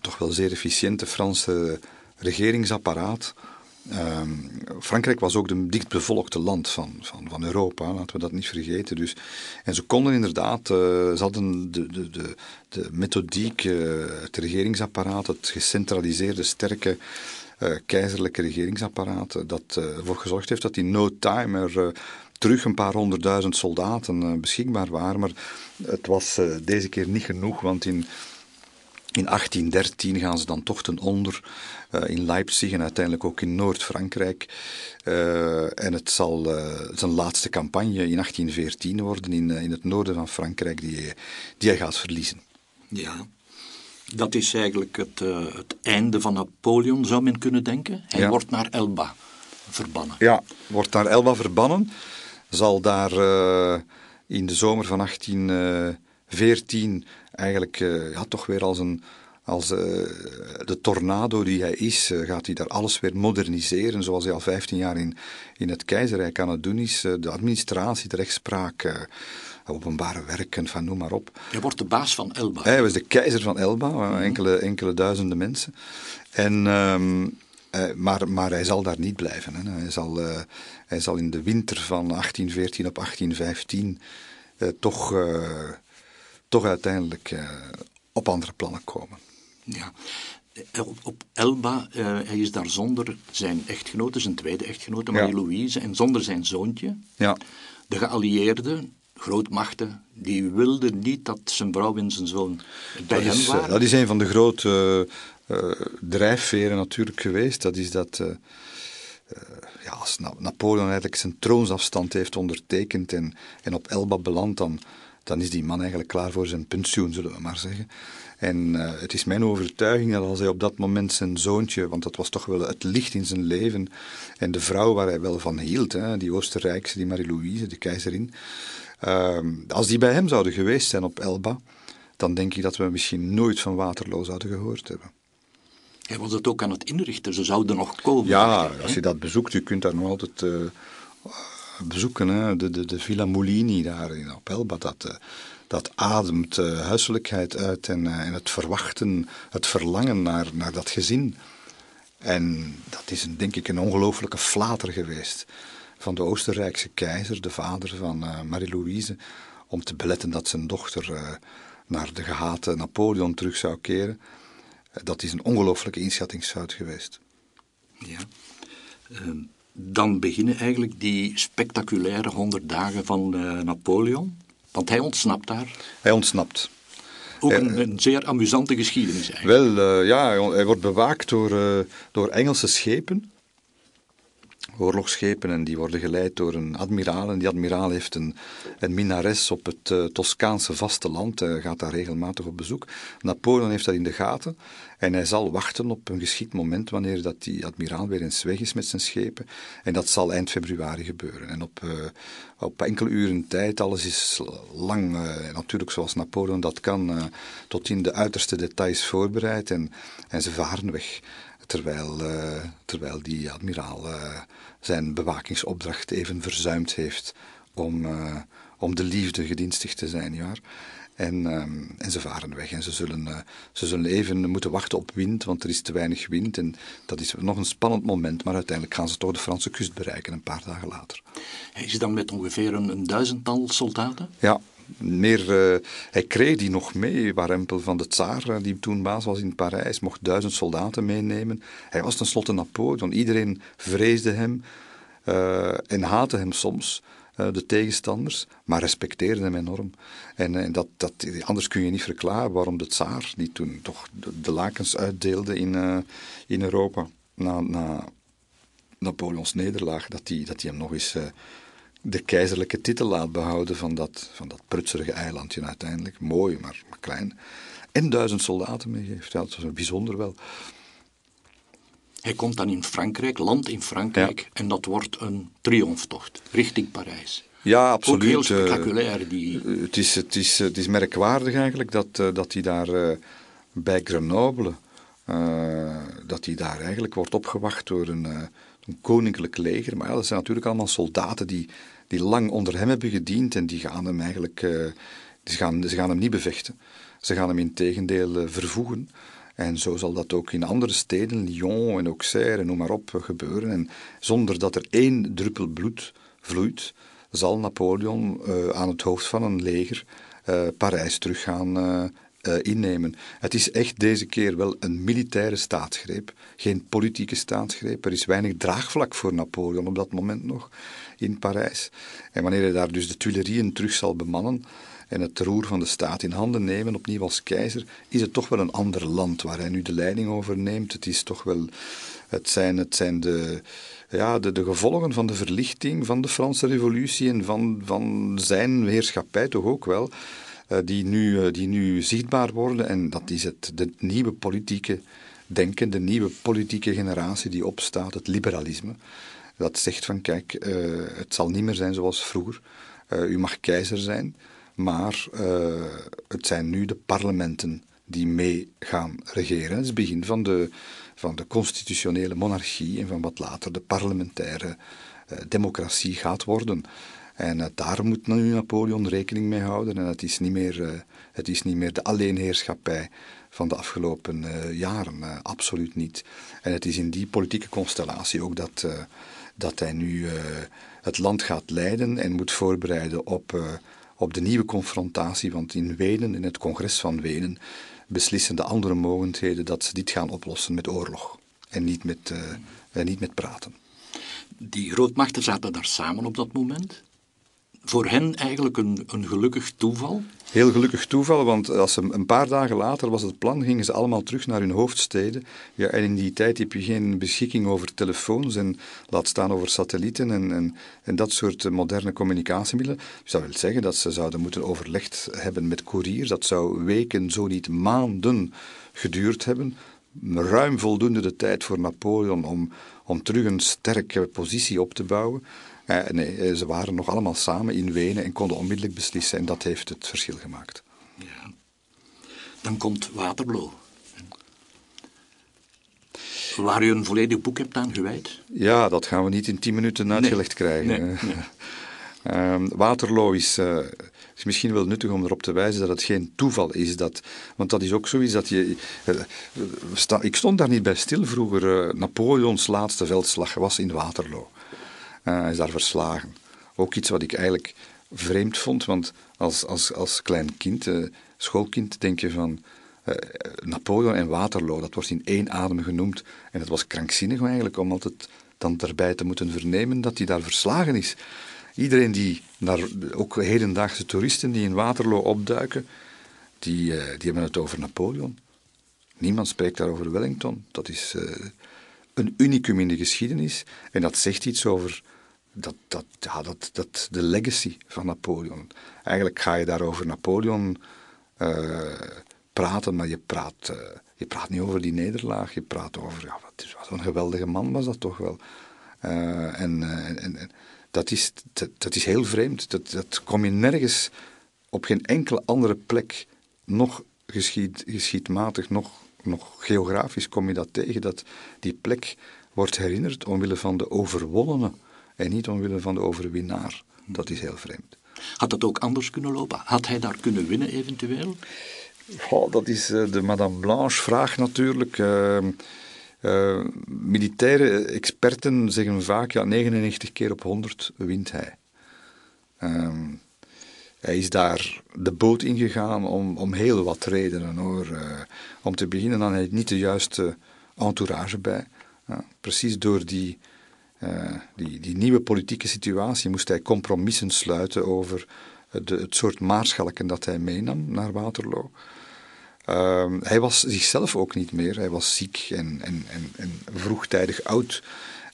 toch wel zeer efficiënte Franse regeringsapparaat. Ehm, Frankrijk was ook de dichtbevolkte land van, van, van Europa, laten we dat niet vergeten. Dus, en ze konden inderdaad, uh, ze hadden de, de, de, de methodiek, uh, het regeringsapparaat, het gecentraliseerde, sterke keizerlijke regeringsapparaat, dat ervoor gezorgd heeft dat in no time er terug een paar honderdduizend soldaten beschikbaar waren. Maar het was deze keer niet genoeg, want in in 1813 gaan ze dan toch ten onder uh, in Leipzig en uiteindelijk ook in Noord-Frankrijk. Uh, en het zal uh, zijn laatste campagne in 1814 worden in, in het noorden van Frankrijk die, die hij gaat verliezen. Ja, dat is eigenlijk het, het einde van Napoleon, zou men kunnen denken. Hij wordt naar Elba verbannen. Ja, wordt naar Elba verbannen. Zal daar in de zomer van 1814 eigenlijk uh, ja, toch weer als een, als uh, de tornado die hij is, uh, gaat hij daar alles weer moderniseren, zoals hij al 15 jaar in, in het keizerrijk aan het doen is. Uh, de administratie, de rechtspraak, openbare werken, van noem maar op. Hij wordt de baas van Elba. Hij was de keizer van Elba, mm enkele, enkele duizenden mensen. En, um, maar, maar hij zal daar niet blijven. Hè. Hij, zal, hij zal in de winter van 1814 op 1815 toch, toch uiteindelijk op andere plannen komen. Ja. Op, op Elba, uh, hij is daar zonder zijn echtgenote, zijn tweede echtgenote, Marie-Louise, en zonder zijn zoontje. Ja. De geallieerden, grootmachten, die wilden niet dat zijn vrouw en zijn zoon bij dat hem is, waren. Dat is een van de grote drijfveren natuurlijk geweest. Dat is dat... Uh, ja, als Napoleon eigenlijk zijn troonsafstand heeft ondertekend en, en op Elba belandt, dan, dan is die man eigenlijk klaar voor zijn pensioen, zullen we maar zeggen. En uh, het is mijn overtuiging dat als hij op dat moment zijn zoontje, want dat was toch wel het licht in zijn leven, en de vrouw waar hij wel van hield, hè, die Oostenrijkse, die Marie-Louise, de keizerin, uh, als die bij hem zouden geweest zijn op Elba, dan denk ik dat we misschien nooit van Waterloo zouden gehoord hebben. Hij was het ook aan het inrichten, ze zouden nog komen. Ja, als je dat bezoekt, je kunt daar nog altijd uh, bezoeken. Hè? De, de, de Villa Mulini daar in, op Elba, dat, uh, dat ademt uh, huiselijkheid uit en, en, het verwachten, het verlangen naar, naar dat gezin. En dat is een, denk ik een ongelooflijke flater geweest van de Oostenrijkse keizer, de vader van Marie-Louise, om te beletten dat zijn dochter naar de gehate Napoleon terug zou keren. Dat is een ongelooflijke inschattingsfout geweest. Ja. Uh, dan beginnen eigenlijk die spectaculaire honderd dagen van uh, Napoleon. Want hij ontsnapt daar. Hij ontsnapt. Ook een, een zeer amusante geschiedenis eigenlijk. Wel, uh, ja, hij wordt bewaakt door, uh, door Engelse schepen oorlogsschepen en die worden geleid door een admiraal. En die admiraal heeft een, een minares op het uh, Toscaanse vasteland, uh, gaat daar regelmatig op bezoek. Napoleon heeft dat in de gaten en hij zal wachten op een geschikt moment wanneer dat die admiraal weer eens weg is met zijn schepen. En dat zal eind februari gebeuren. En op, uh, op enkele uren tijd, alles is lang, natuurlijk zoals Napoleon dat kan, tot in de uiterste details voorbereid en, en ze varen weg. Terwijl, uh, terwijl die admiraal uh, zijn bewakingsopdracht even verzuimd heeft om, uh, om de liefde gedienstig te zijn. Ja. En, en ze varen weg en ze zullen, ze zullen even moeten wachten op wind, want er is te weinig wind. En dat is nog een spannend moment, maar uiteindelijk gaan ze toch de Franse kust bereiken een paar dagen later. Hij is dan met ongeveer een, een duizendtal soldaten? Ja, meer, uh, hij kreeg die nog mee, Warempel van de Tsaar, die toen baas was in Parijs, mocht duizend soldaten meenemen. Hij was tenslotte Napoleon, iedereen vreesde hem uh, en haatte hem soms, de tegenstanders, maar respecteerde hem enorm. En, dat, dat, anders kun je niet verklaren waarom de Tsaar, die toen toch de, lakens uitdeelde in, in Europa, na, na Napoleons nederlaag, dat hij dat hem nog eens de keizerlijke titel laat behouden van dat, van dat prutserige eilandje uiteindelijk. Mooi, maar, maar klein. En duizend soldaten meegeeft. Ja, dat was bijzonder wel. Hij komt dan in Frankrijk, land in Frankrijk, ja. en dat wordt een triomftocht richting Parijs. Ja, absoluut. Ook heel spectaculair. Die... Uh, het, is, het, is, het is merkwaardig eigenlijk dat, uh, dat hij daar uh, bij Grenoble, dat hij daar eigenlijk wordt opgewacht door een, een koninklijk leger. Maar ja, dat zijn natuurlijk allemaal soldaten die die lang onder hem hebben gediend en die gaan hem eigenlijk uh, gaan, ze gaan hem niet bevechten. Ze gaan hem in tegendeel uh, vervoegen. En zo zal dat ook in andere steden, Lyon en Auxerre en noem maar op, gebeuren. En zonder dat er één druppel bloed vloeit, zal Napoleon aan het hoofd van een leger Parijs terug gaan uh, innemen. Het is echt deze keer wel een militaire staatsgreep, geen politieke staatsgreep. Er is weinig draagvlak voor Napoleon op dat moment nog in Parijs. En wanneer hij daar dus de Tuilerieën terug zal bemannen en het roer van de staat in handen nemen, opnieuw als keizer, is het toch wel een ander land waar hij nu de leiding over neemt. Het is toch wel, het zijn, het zijn de, ja, de, de gevolgen van de verlichting van de Franse revolutie en van, van zijn heerschappij toch ook wel. Uh, die, nu, uh, die nu zichtbaar worden. En dat is het nieuwe politieke denken, de nieuwe politieke generatie die opstaat, het liberalisme dat zegt van kijk, uh, het zal niet meer zijn zoals vroeger. U mag keizer zijn, maar het zijn nu de parlementen die mee gaan regeren. Het is het begin van de, van de constitutionele monarchie en van wat later de parlementaire democratie gaat worden. En uh, daar moet nu Napoleon rekening mee houden. En het is niet meer, uh, het is niet meer de alleenheerschappij van de afgelopen jaren. absoluut niet. En het is in die politieke constellatie ook dat, dat hij nu het land gaat leiden en moet voorbereiden op, op de nieuwe confrontatie. Want in Wenen, in het congres van Wenen, beslissen de andere mogendheden dat ze dit gaan oplossen met oorlog en niet met, en niet met praten. Die grootmachten zaten daar samen op dat moment. Voor hen eigenlijk een, een gelukkig toeval? Heel gelukkig toeval, want als ze, een paar dagen later was het plan, gingen ze allemaal terug naar hun hoofdsteden. Ja, en in die tijd heb je geen beschikking over telefoons en laat staan over satellieten en, en, en dat soort moderne communicatiemiddelen. Dus dat wil zeggen dat ze zouden moeten overlegd hebben met couriers. Dat zou weken, zo niet maanden geduurd hebben. Ruim voldoende de tijd voor Napoleon om, om terug een sterke positie op te bouwen. Uh, nee, eh, ze waren nog allemaal samen in Wenen en konden onmiddellijk beslissen en dat heeft het verschil gemaakt. Ja. Dan komt Waterloo. Waar u een volledig boek hebt aan gewijd? Ja, dat gaan we niet in tien minuten uitgelegd krijgen. Nee, ehm, Waterloo is, uh, is, misschien wel nuttig om erop te wijzen dat het geen toeval is. Dat, want dat is ook zoiets dat je. Uh, ik stond daar niet bij stil vroeger. Napoleons laatste veldslag was in Waterloo. Uh, hij is daar verslagen. Ook iets wat ik eigenlijk vreemd vond, want als, als, als klein kind, schoolkind, denk je van Napoleon en Waterloo, dat wordt in één adem genoemd. En het was krankzinnig eigenlijk om altijd dan erbij te moeten vernemen dat hij daar verslagen is. Iedereen die, naar, ook hedendaagse toeristen die in Waterloo opduiken, die, die hebben het over Napoleon. Niemand spreekt daar over Wellington. Dat is een unicum in de geschiedenis. En dat zegt iets over dat, dat, dat, dat, de legacy van Napoleon. Eigenlijk ga je daar over Napoleon uh, praten, maar je praat, je praat niet over die nederlaag. Je praat over, ja, wat, wat een geweldige man was dat toch wel. En, en, dat, is, dat, dat, is heel vreemd. Dat, dat kom je nergens op geen enkele andere plek, nog geschied, geschiedmatig, nog, nog geografisch kom je dat tegen, dat die plek wordt herinnerd omwille van de overwonnene en niet omwille van de overwinnaar. Dat is heel vreemd. Had dat ook anders kunnen lopen? Had hij daar kunnen winnen eventueel? Oh, dat is uh, de Madame Blanche vraag natuurlijk. Uh, uh, militaire experten zeggen vaak, ja, 99 keer op 100 wint hij. Ehm, hij is daar de boot ingegaan om, om heel wat redenen hoor. om te beginnen dan hij niet de juiste entourage bij. precies door die uh, die, die nieuwe politieke situatie moest hij compromissen sluiten over de, het soort maarschalken dat hij meenam naar Waterloo. Uh, hij was zichzelf ook niet meer. Hij was ziek en, en, en, en vroegtijdig oud.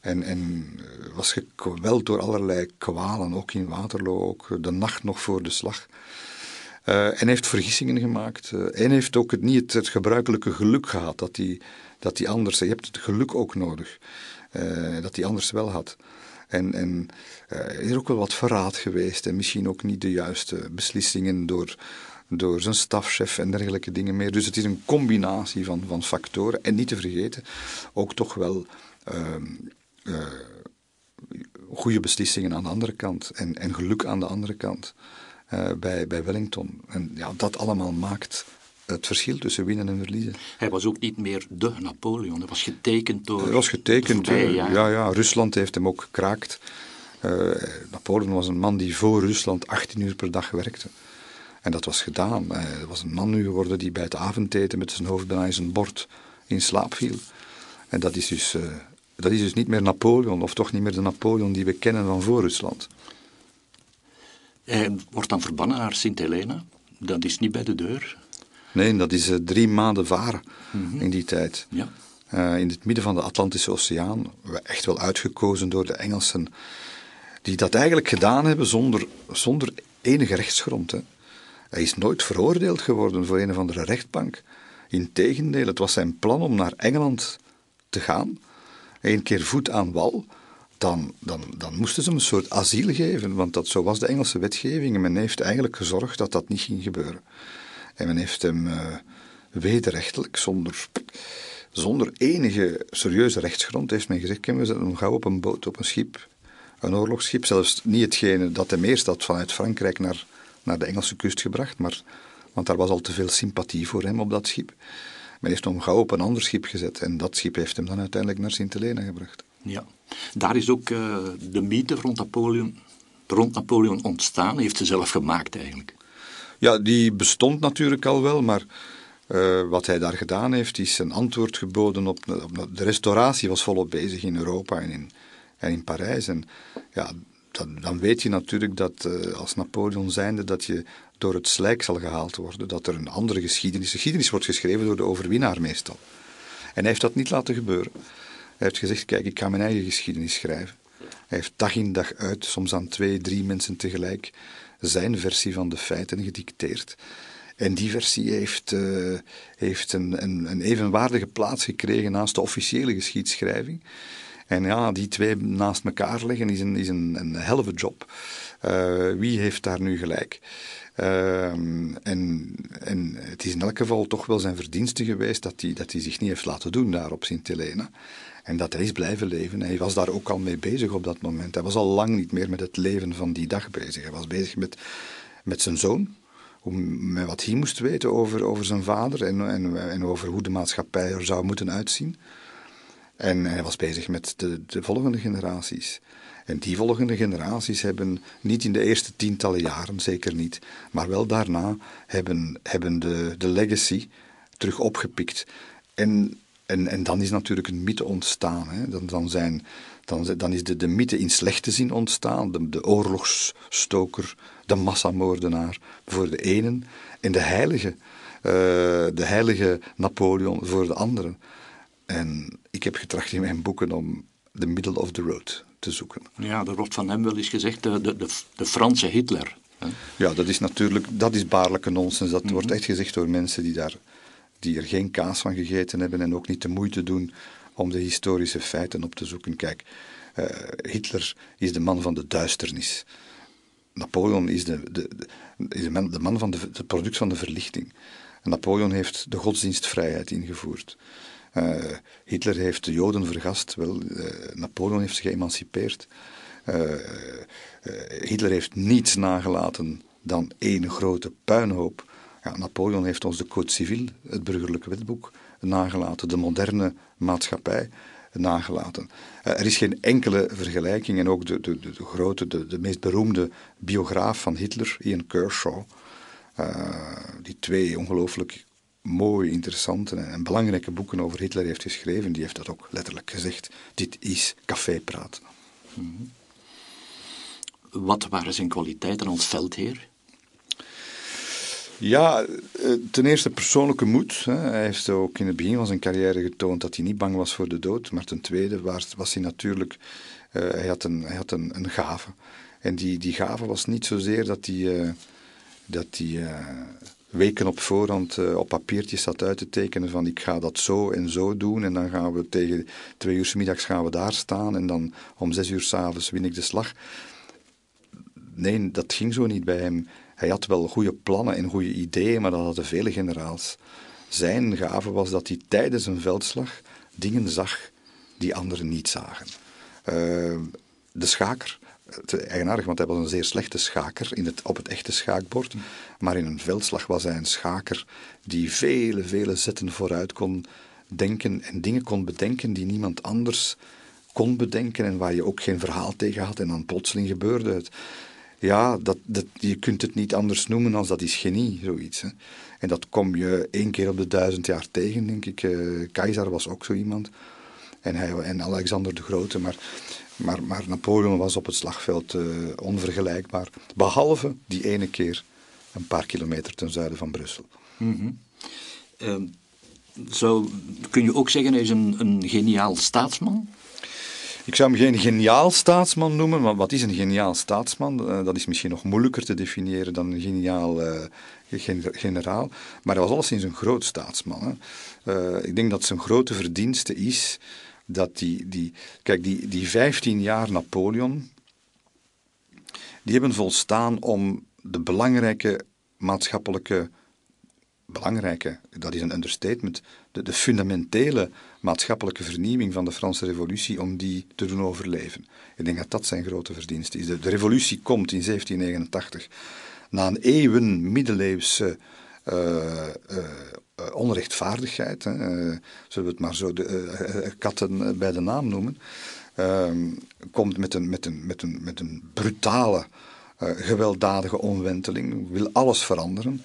En, en eh, was gekweld door allerlei kwalen, ook in Waterloo, ook de nacht nog voor de slag. Uh, en heeft vergissingen gemaakt. Uh, en heeft ook het, niet het, gebruikelijke geluk gehad dat hij, dat anders... Je hebt het geluk ook nodig. Eh, dat hij anders wel had. En, en uh, is er ook wel wat verraad geweest en misschien ook niet de juiste beslissingen door, door zijn stafchef en dergelijke dingen meer. Dus het is een combinatie van, van factoren. En niet te vergeten, ook toch wel uh, goede beslissingen aan de andere kant en, en geluk aan de andere kant bij, bij Wellington. En ja, dat allemaal maakt het verschil tussen winnen en verliezen. Hij was ook niet meer de Napoleon, hij was getekend door... Hij was getekend, uh, ja, ja. Rusland heeft hem ook gekraakt. Uh, Napoleon was een man die voor Rusland 18 uur per dag werkte. En dat was gedaan. Hij was een man nu geworden die bij het avondeten met zijn hoofd bijna in zijn bord in slaap viel. En dat is dus... Uh, dat is dus niet meer Napoleon, of toch niet meer de Napoleon die we kennen van voor Rusland. Hij wordt dan verbannen naar Sint-Helena. Dat is niet bij de deur. Nee, dat is uh, drie maanden varen mm -hmm. in die tijd. Ja. Uh, in het midden van de Atlantische Oceaan, echt wel uitgekozen door de Engelsen, die dat eigenlijk gedaan hebben zonder, zonder enige rechtsgrond. Hè. Hij is nooit veroordeeld geworden voor een of andere rechtbank. Integendeel, het was zijn plan om naar Engeland te gaan, één keer voet aan wal. Dan, dan, dan moesten ze hem een soort asiel geven, want dat, zo was de Engelse wetgeving. En men heeft eigenlijk gezorgd dat dat niet ging gebeuren. En men heeft hem uh, wederrechtelijk, zonder, zonder enige serieuze rechtsgrond, heeft men gezegd, we zetten hem gauw op een boot, op een schip, een oorlogsschip, zelfs niet hetgene dat hem eerst had vanuit Frankrijk naar, naar de Engelse kust gebracht, maar, want daar was al te veel sympathie voor hem op dat schip. Men heeft hem gauw op een ander schip gezet en dat schip heeft hem dan uiteindelijk naar Sint-Helena gebracht. Ja, daar is ook uh, de mythe rond Napoleon, rond Napoleon ontstaan, heeft ze zelf gemaakt eigenlijk. Ja, die bestond natuurlijk al wel, maar uh, wat hij daar gedaan heeft, is een antwoord geboden op, op, de restauratie was volop bezig in Europa en in, en in Parijs. En ja, dan, dan weet je natuurlijk dat uh, als Napoleon zijnde dat je door het slijk zal gehaald worden, dat er een andere geschiedenis, geschiedenis wordt geschreven door de overwinnaar meestal. En hij heeft dat niet laten gebeuren. Hij heeft gezegd, kijk, ik ga mijn eigen geschiedenis schrijven. Hij heeft dag in dag uit, soms aan twee, drie mensen tegelijk, zijn versie van de feiten gedicteerd. En die versie heeft, uh, heeft een, een, een, evenwaardige plaats gekregen naast de officiële geschiedschrijving. En ja, die twee naast elkaar leggen is een, is een, een helve job. Uh, wie heeft daar nu gelijk? Uh, en, en het is in elk geval toch wel zijn verdienste geweest dat hij, dat hij zich niet heeft laten doen daar op Sint-Helena. En dat hij is blijven leven. Hij was daar ook al mee bezig op dat moment. Hij was al lang niet meer met het leven van die dag bezig. Hij was bezig met, met zijn zoon. Met wat hij moest weten over, over zijn vader en, en, en over hoe de maatschappij er zou moeten uitzien. En hij was bezig met de, de volgende generaties. En die volgende generaties hebben niet in de eerste tientallen jaren, zeker niet, maar wel daarna hebben, hebben de, de legacy terug opgepikt. En en, en dan is natuurlijk een mythe ontstaan. Hè. Dan, dan, zijn, dan, is de, de mythe in slechte zin ontstaan. De, oorlogsstoker, de massamoordenaar voor de enen. En de heilige, uh, de heilige Napoleon voor de anderen. En ik heb getracht in mijn boeken om de middle of the road te zoeken. Ja, er wordt van hem wel eens gezegd de, de, de Franse Hitler. Hè? Ja, dat is natuurlijk, dat is baarlijke nonsens. Dat wordt mhm. echt gezegd door mensen die daar die er geen kaas van gegeten hebben en ook niet de moeite doen om de historische feiten op te zoeken. Kijk, uh, Hitler is de man van de duisternis. Napoleon is de, de, de, is de man, de man van de, het product van de verlichting. Napoleon heeft de godsdienstvrijheid ingevoerd. Uh, Hitler heeft de Joden vergast. Wel, uh, Napoleon heeft zich geëmancipeerd. Hitler heeft niets nagelaten dan één grote puinhoop ja, Napoleon heeft ons de Code Civil, het burgerlijke wetboek, nagelaten, de moderne maatschappij nagelaten. Er is geen enkele vergelijking en ook de, de, de, grote, de, de meest beroemde biograaf van Hitler, Ian Kershaw, die twee ongelooflijk mooie, interessante en belangrijke boeken over Hitler heeft geschreven, die heeft dat ook letterlijk gezegd. Dit is cafépraat. Mm -hmm. Wat waren zijn kwaliteiten als veldheer? Ja, eh, ten eerste persoonlijke moed. Hij heeft ook in het begin van zijn carrière getoond dat hij niet bang was voor de dood. Maar ten tweede was hij natuurlijk, uh, hij had, een, hij had een, een gave. En die, die gave was niet zozeer dat hij, uh, dat hij weken op voorhand op papiertjes zat uit te tekenen van ik ga dat zo en zo doen en dan gaan we tegen twee uur middags gaan we daar staan en dan om zes uur s'avonds win ik de slag. Nee, dat ging zo niet bij hem. Hij had wel goede plannen en goede ideeën, maar dat hadden vele generaals. Zijn gave was dat hij tijdens een veldslag dingen zag die anderen niet zagen. Uh, de schaker, eigenaardig, want hij was een zeer slechte schaker in het, op het echte schaakbord. Maar in een veldslag was hij een schaker die vele, vele zetten vooruit kon denken en dingen kon bedenken die niemand anders kon bedenken en waar je ook geen verhaal tegen had en dan plotseling gebeurde het. Ja, dat, dat, je kunt het niet anders noemen als dat is genie, zoiets. Hè. En dat kom je één keer op de duizend jaar tegen, denk ik. Uh, Keizer was ook zo iemand. En, hij, en Alexander de Grote. Maar, maar, maar Napoleon was op het slagveld uh, onvergelijkbaar. Behalve die ene keer een paar kilometer ten zuiden van Brussel. Mm -hmm. uh, zo kun je ook zeggen, hij is een, een geniaal staatsman? Ik zou hem geen geniaal staatsman noemen, maar wat is een geniaal staatsman? Uh, dat is misschien nog moeilijker te definiëren dan een geniaal uh, generaal. Maar hij was alleszins een groot staatsman. Hè. Uh, ik denk dat zijn grote verdienste is dat die, die kijk, die, die 15 jaar Napoleon, die hebben volstaan om de belangrijke maatschappelijke belangrijke, dat is een understatement, de, de, fundamentele maatschappelijke vernieuwing van de Franse Revolutie om die te doen overleven. Ik denk dat dat zijn grote verdienste is. De, revolutie komt in 1789 na een eeuwen middeleeuwse uh, onrechtvaardigheid, hè, zullen we het maar zo de katten bij de naam noemen, ehm, komt met een, met een, met een, met een brutale, gewelddadige omwenteling, wil alles veranderen.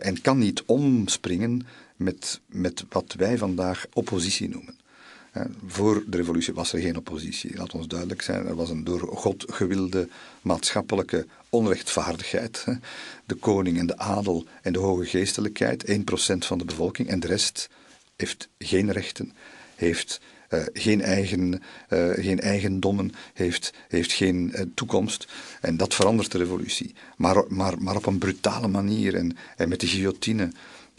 En kan niet omspringen met, met wat wij vandaag oppositie noemen. Voor de revolutie was er geen oppositie, laat ons duidelijk zijn. Er was een door God gewilde maatschappelijke onrechtvaardigheid. De koning en de adel en de hoge geestelijkheid, 1% van de bevolking, en de rest heeft geen rechten, heeft uh, geen, eigen, uh, geen eigendommen, heeft, heeft geen uh, toekomst. En dat verandert de revolutie. Maar, maar, maar op een brutale manier en, en met de guillotine.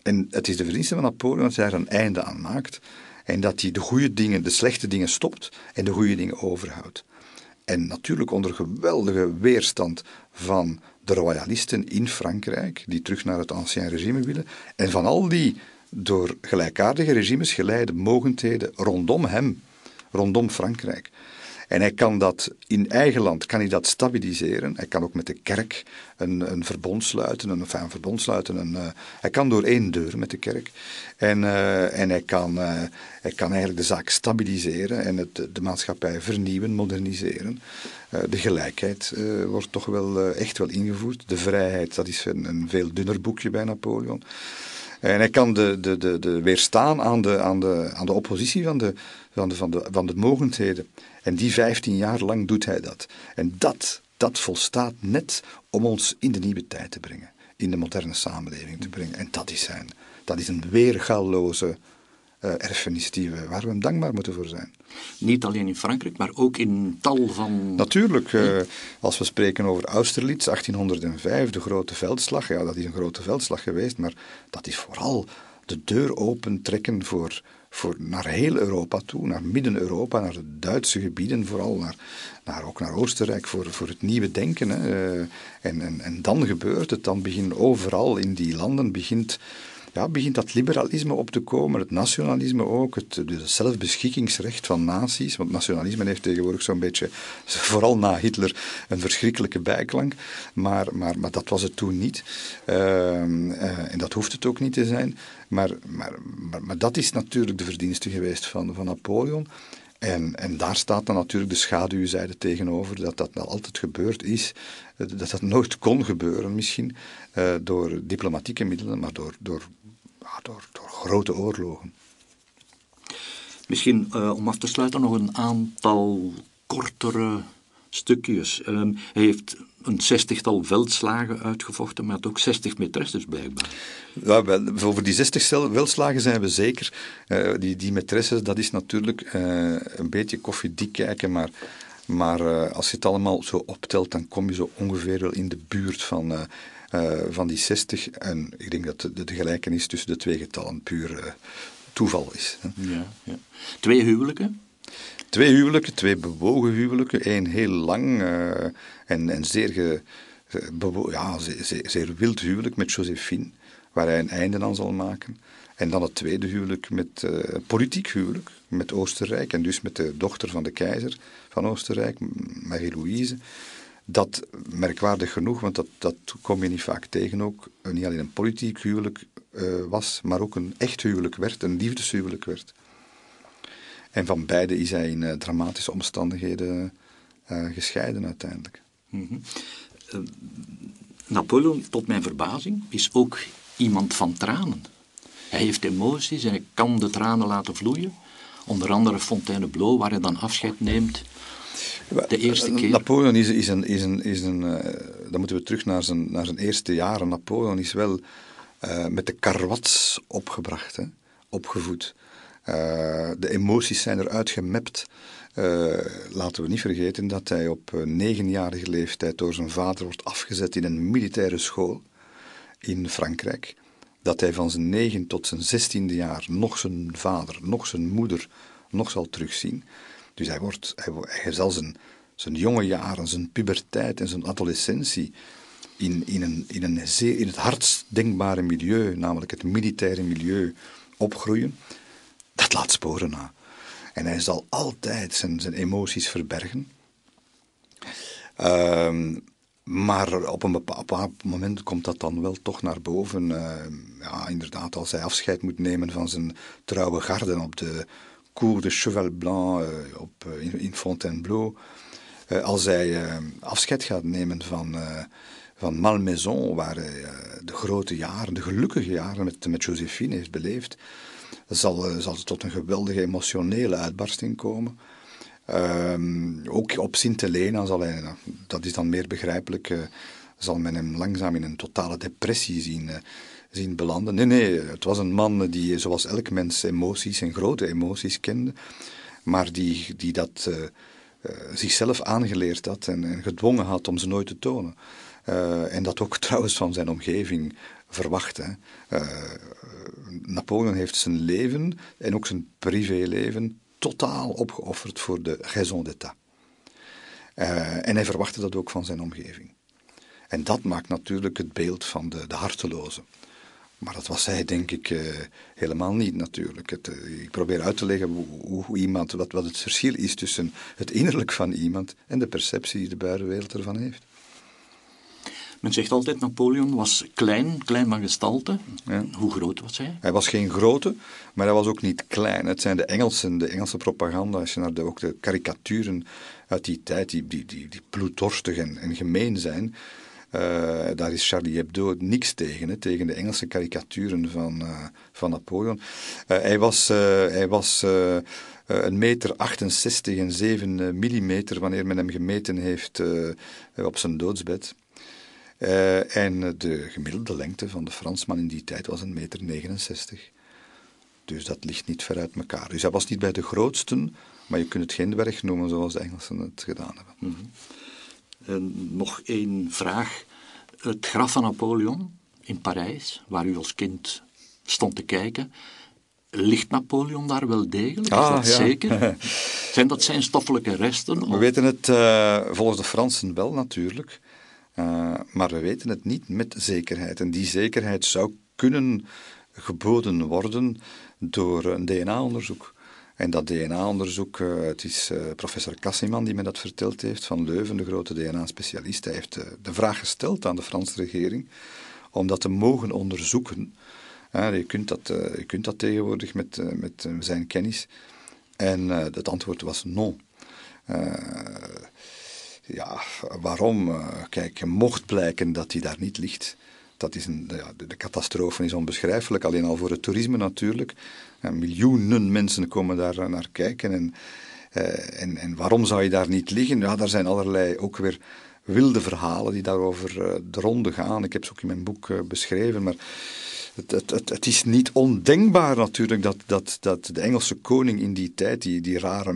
En het is de verdienste van Napoleon dat hij er een einde aan maakt. En dat hij de goede dingen, de slechte dingen stopt en de goede dingen overhoudt. En natuurlijk onder geweldige weerstand van de royalisten in Frankrijk, die terug naar het ancien regime willen. En van al die door gelijkaardige regimes geleide mogendheden rondom hem, rondom Frankrijk. En hij kan dat in eigen land kan hij dat stabiliseren. Hij kan ook met de kerk een, een verbond sluiten. Een, enfin, een verbond sluiten uh, hij kan door één deur met de kerk. En, uh, en hij, kan, uh, hij kan eigenlijk de zaak stabiliseren en het, de maatschappij vernieuwen, moderniseren. de gelijkheid wordt toch wel echt wel ingevoerd. De vrijheid, dat is een, een veel dunner boekje bij Napoleon. En hij kan de, de, de, de weerstaan aan de, aan, de, aan de oppositie van de, van, de, van, de, van de mogendheden. En die vijftien jaar lang doet hij dat. En dat, dat volstaat net om ons in de nieuwe tijd te brengen. In de moderne samenleving te brengen. En dat is, zijn, dat is een weergalloze uh, erfenis die we, waar we hem dankbaar moeten voor zijn. Niet alleen in Frankrijk, maar ook in tal van... Natuurlijk, uh, als we spreken over Austerlitz, 1805, de grote veldslag. Ja, dat is een grote veldslag geweest, maar dat is vooral de deur opentrekken voor, voor naar heel Europa toe, naar Midden-Europa, naar de Duitse gebieden vooral, naar, naar, ook naar Oostenrijk voor, voor het nieuwe denken. Hè. Uh, en, en, en dan gebeurt het, dan begint overal in die landen begint ja, begint dat liberalisme op te komen, het nationalisme ook, het, zelfbeschikkingsrecht van naties. Want nationalisme heeft tegenwoordig zo'n beetje, vooral na Hitler, een verschrikkelijke bijklank. Maar, maar, maar dat was het toen niet. Uh, uh, en dat hoeft het ook niet te zijn. Maar, maar, maar, dat is natuurlijk de verdienste geweest van, van Napoleon. En, en daar staat dan natuurlijk de schaduwzijde tegenover, dat dat wel altijd gebeurd is, dat dat nooit kon gebeuren misschien, uh, door diplomatieke middelen, maar door, door door, grote oorlogen. Misschien uh, om af te sluiten nog een aantal kortere stukjes. Uh, hij heeft een zestigtal veldslagen uitgevochten, maar ook zestig maîtresses blijkbaar. Ja, wel, over die zestig veldslagen zijn we zeker. Uh, die, die maîtresses, dat is natuurlijk uh, een beetje koffiedik kijken, maar, maar als je het allemaal zo optelt, dan kom je zo ongeveer wel in de buurt van van die 60. En ik denk dat de, de gelijkenis tussen de twee getallen puur toeval is. Ja, ja. Twee huwelijken? Twee huwelijken, twee bewogen huwelijken. Eén heel lang uh, en, en zeer, ja, zeer, wild huwelijk met Josephine, waar hij een einde aan zal maken. En dan het tweede huwelijk met politiek huwelijk met Oostenrijk en dus met de dochter van de keizer van Oostenrijk, Marie-Louise dat merkwaardig genoeg, want dat, dat kom je niet vaak tegen ook, eh, niet alleen een politiek huwelijk uh, was, maar ook een echt huwelijk werd, een liefdeshuwelijk werd. En van beide is hij in uh, dramatische omstandigheden uh, gescheiden uiteindelijk. Mm -hmm. Napoleon, tot mijn verbazing, is ook iemand van tranen. Hij heeft emoties en hij kan de tranen laten vloeien. Onder andere Fontainebleau, waar hij dan afscheid neemt de eerste keer? Napoleon is, is een. Is een, is een uh, dan moeten we terug naar zijn, naar zijn eerste jaren. Napoleon is wel uh, met de karwats opgebracht, hè, opgevoed. Uh, de emoties zijn eruit gemapt. laten we niet vergeten dat hij op negenjarige leeftijd door zijn vader wordt afgezet in een militaire school in Frankrijk. Dat hij van zijn negen tot zijn zestiende jaar nog zijn vader, nog zijn moeder, nog zal terugzien. Dus hij, wordt, hij, hij zal zijn, zijn jonge jaren, zijn puberteit en zijn adolescentie in, in, een, in, een zeer, in het hardst denkbare milieu, namelijk het militaire milieu, opgroeien, laat sporen na. En hij zal altijd zijn, zijn emoties verbergen. Ehm, maar op een bepaald moment komt dat dan wel toch naar boven. Ehm, ja, inderdaad, als hij afscheid moet nemen van zijn trouwe garden op de Cour de Cheval Blanc uh, op, uh, in, in, Fontainebleau. Uh, als hij afscheid gaat nemen van, van Malmaison, waar hij de grote jaren, de gelukkige jaren met, met Josephine heeft beleefd, zal, zal het tot een geweldige emotionele uitbarsting komen. Um, ook op Sint-Helena zal hij, dat is dan meer begrijpelijk, uh, zal men hem langzaam in een totale depressie zien, zien belanden. Nee, nee, het was een man die, zoals elk mens, emoties en grote emoties kende, maar die, die dat zichzelf aangeleerd had en, en, gedwongen had om ze nooit te tonen. en dat ook trouwens van zijn omgeving verwachtte. Napoleon heeft zijn leven en ook zijn privéleven totaal opgeofferd voor de raison d'état. Uh, en hij verwachtte dat ook van zijn omgeving. En dat maakt natuurlijk het beeld van de, de harteloze. Maar dat was hij, denk ik, uh, helemaal niet natuurlijk. Uh, ik probeer uit te leggen hoe, hoe, iemand, wat, wat het verschil is tussen het innerlijk van iemand en de perceptie die de buitenwereld ervan heeft. Men zegt altijd Napoleon was klein, klein van gestalte. Ja. Hoe groot was hij? Hij was geen grote, maar hij was ook niet klein. Het zijn de Engelsen, de Engelse propaganda, als je naar de, ook de karikaturen uit die tijd, die, die, die, die bloeddorstig en, en gemeen zijn, uh, daar is Charlie Hebdo niks tegen, hè, tegen de Engelse karikaturen van, uh, van Napoleon. Uh, hij was, hij was een meter 68 en 7 millimeter wanneer men hem gemeten heeft op zijn doodsbed. Uh, en de gemiddelde lengte van de Fransman in die tijd was een meter 69. Dus dat ligt niet ver uit elkaar. Dus hij was niet bij de grootsten, maar je kunt het geen dwerg noemen zoals de Engelsen het gedaan hebben. Mm -hmm. En nog één vraag. Het graf van Napoleon in Parijs, waar u als kind stond te kijken, ligt Napoleon daar wel degelijk? Ah, is dat ja. zeker? Zijn dat zijn stoffelijke resten? We weten het uh, volgens de Fransen wel natuurlijk. Uh, maar we weten het niet met zekerheid. En die zekerheid zou kunnen geboden worden door een DNA-onderzoek. En dat DNA-onderzoek, uh, het is uh, professor Cassiman die me dat verteld heeft, van Leuven, de grote DNA-specialist. Hij heeft de vraag gesteld aan de Franse regering om dat te mogen onderzoeken. je, kunt dat, je kunt dat tegenwoordig met, met zijn kennis. En het antwoord was non. Ja, waarom? Uh, kijk, mocht blijken dat hij daar niet ligt. Dat is een, ja, de, catastrofe is onbeschrijfelijk, alleen al voor het toerisme natuurlijk. En miljoenen mensen komen daar eh, naar kijken. En, uh, en, en waarom zou je daar niet liggen? Ja, daar zijn allerlei ook weer wilde verhalen die daarover de ronde gaan. Ik heb ze ook in mijn boek beschreven, maar het, het, het, is niet ondenkbaar natuurlijk dat, dat, dat de Engelse koning in die tijd, die, die rare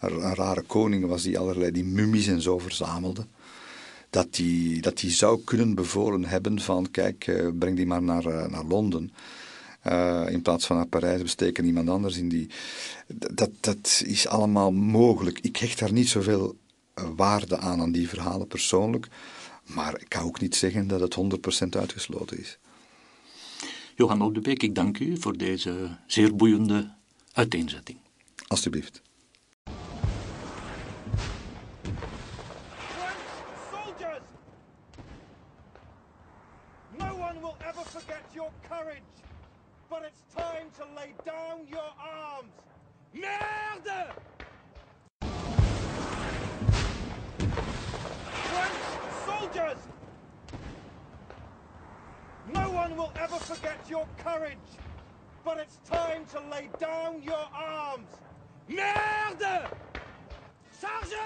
een rare koning was die allerlei die mummies en zo verzamelde. Dat die, dat zou kunnen bevolen hebben van, kijk, eh, breng die maar naar, eh, naar Londen. Uh, in plaats van naar Parijs besteken iemand anders in die. Dat, dat is allemaal mogelijk. Ik hecht daar niet zoveel waarde aan, aan die verhalen persoonlijk. Maar ik kan ook niet zeggen dat het 100% uitgesloten is. Johan Op de Beek, ik dank u voor deze zeer boeiende uiteenzetting. Alsjeblieft. but it's time to lay down your arms. Merde! French soldiers! No one will ever forget your courage. But it's time to lay down your arms. Merde! Sergeant!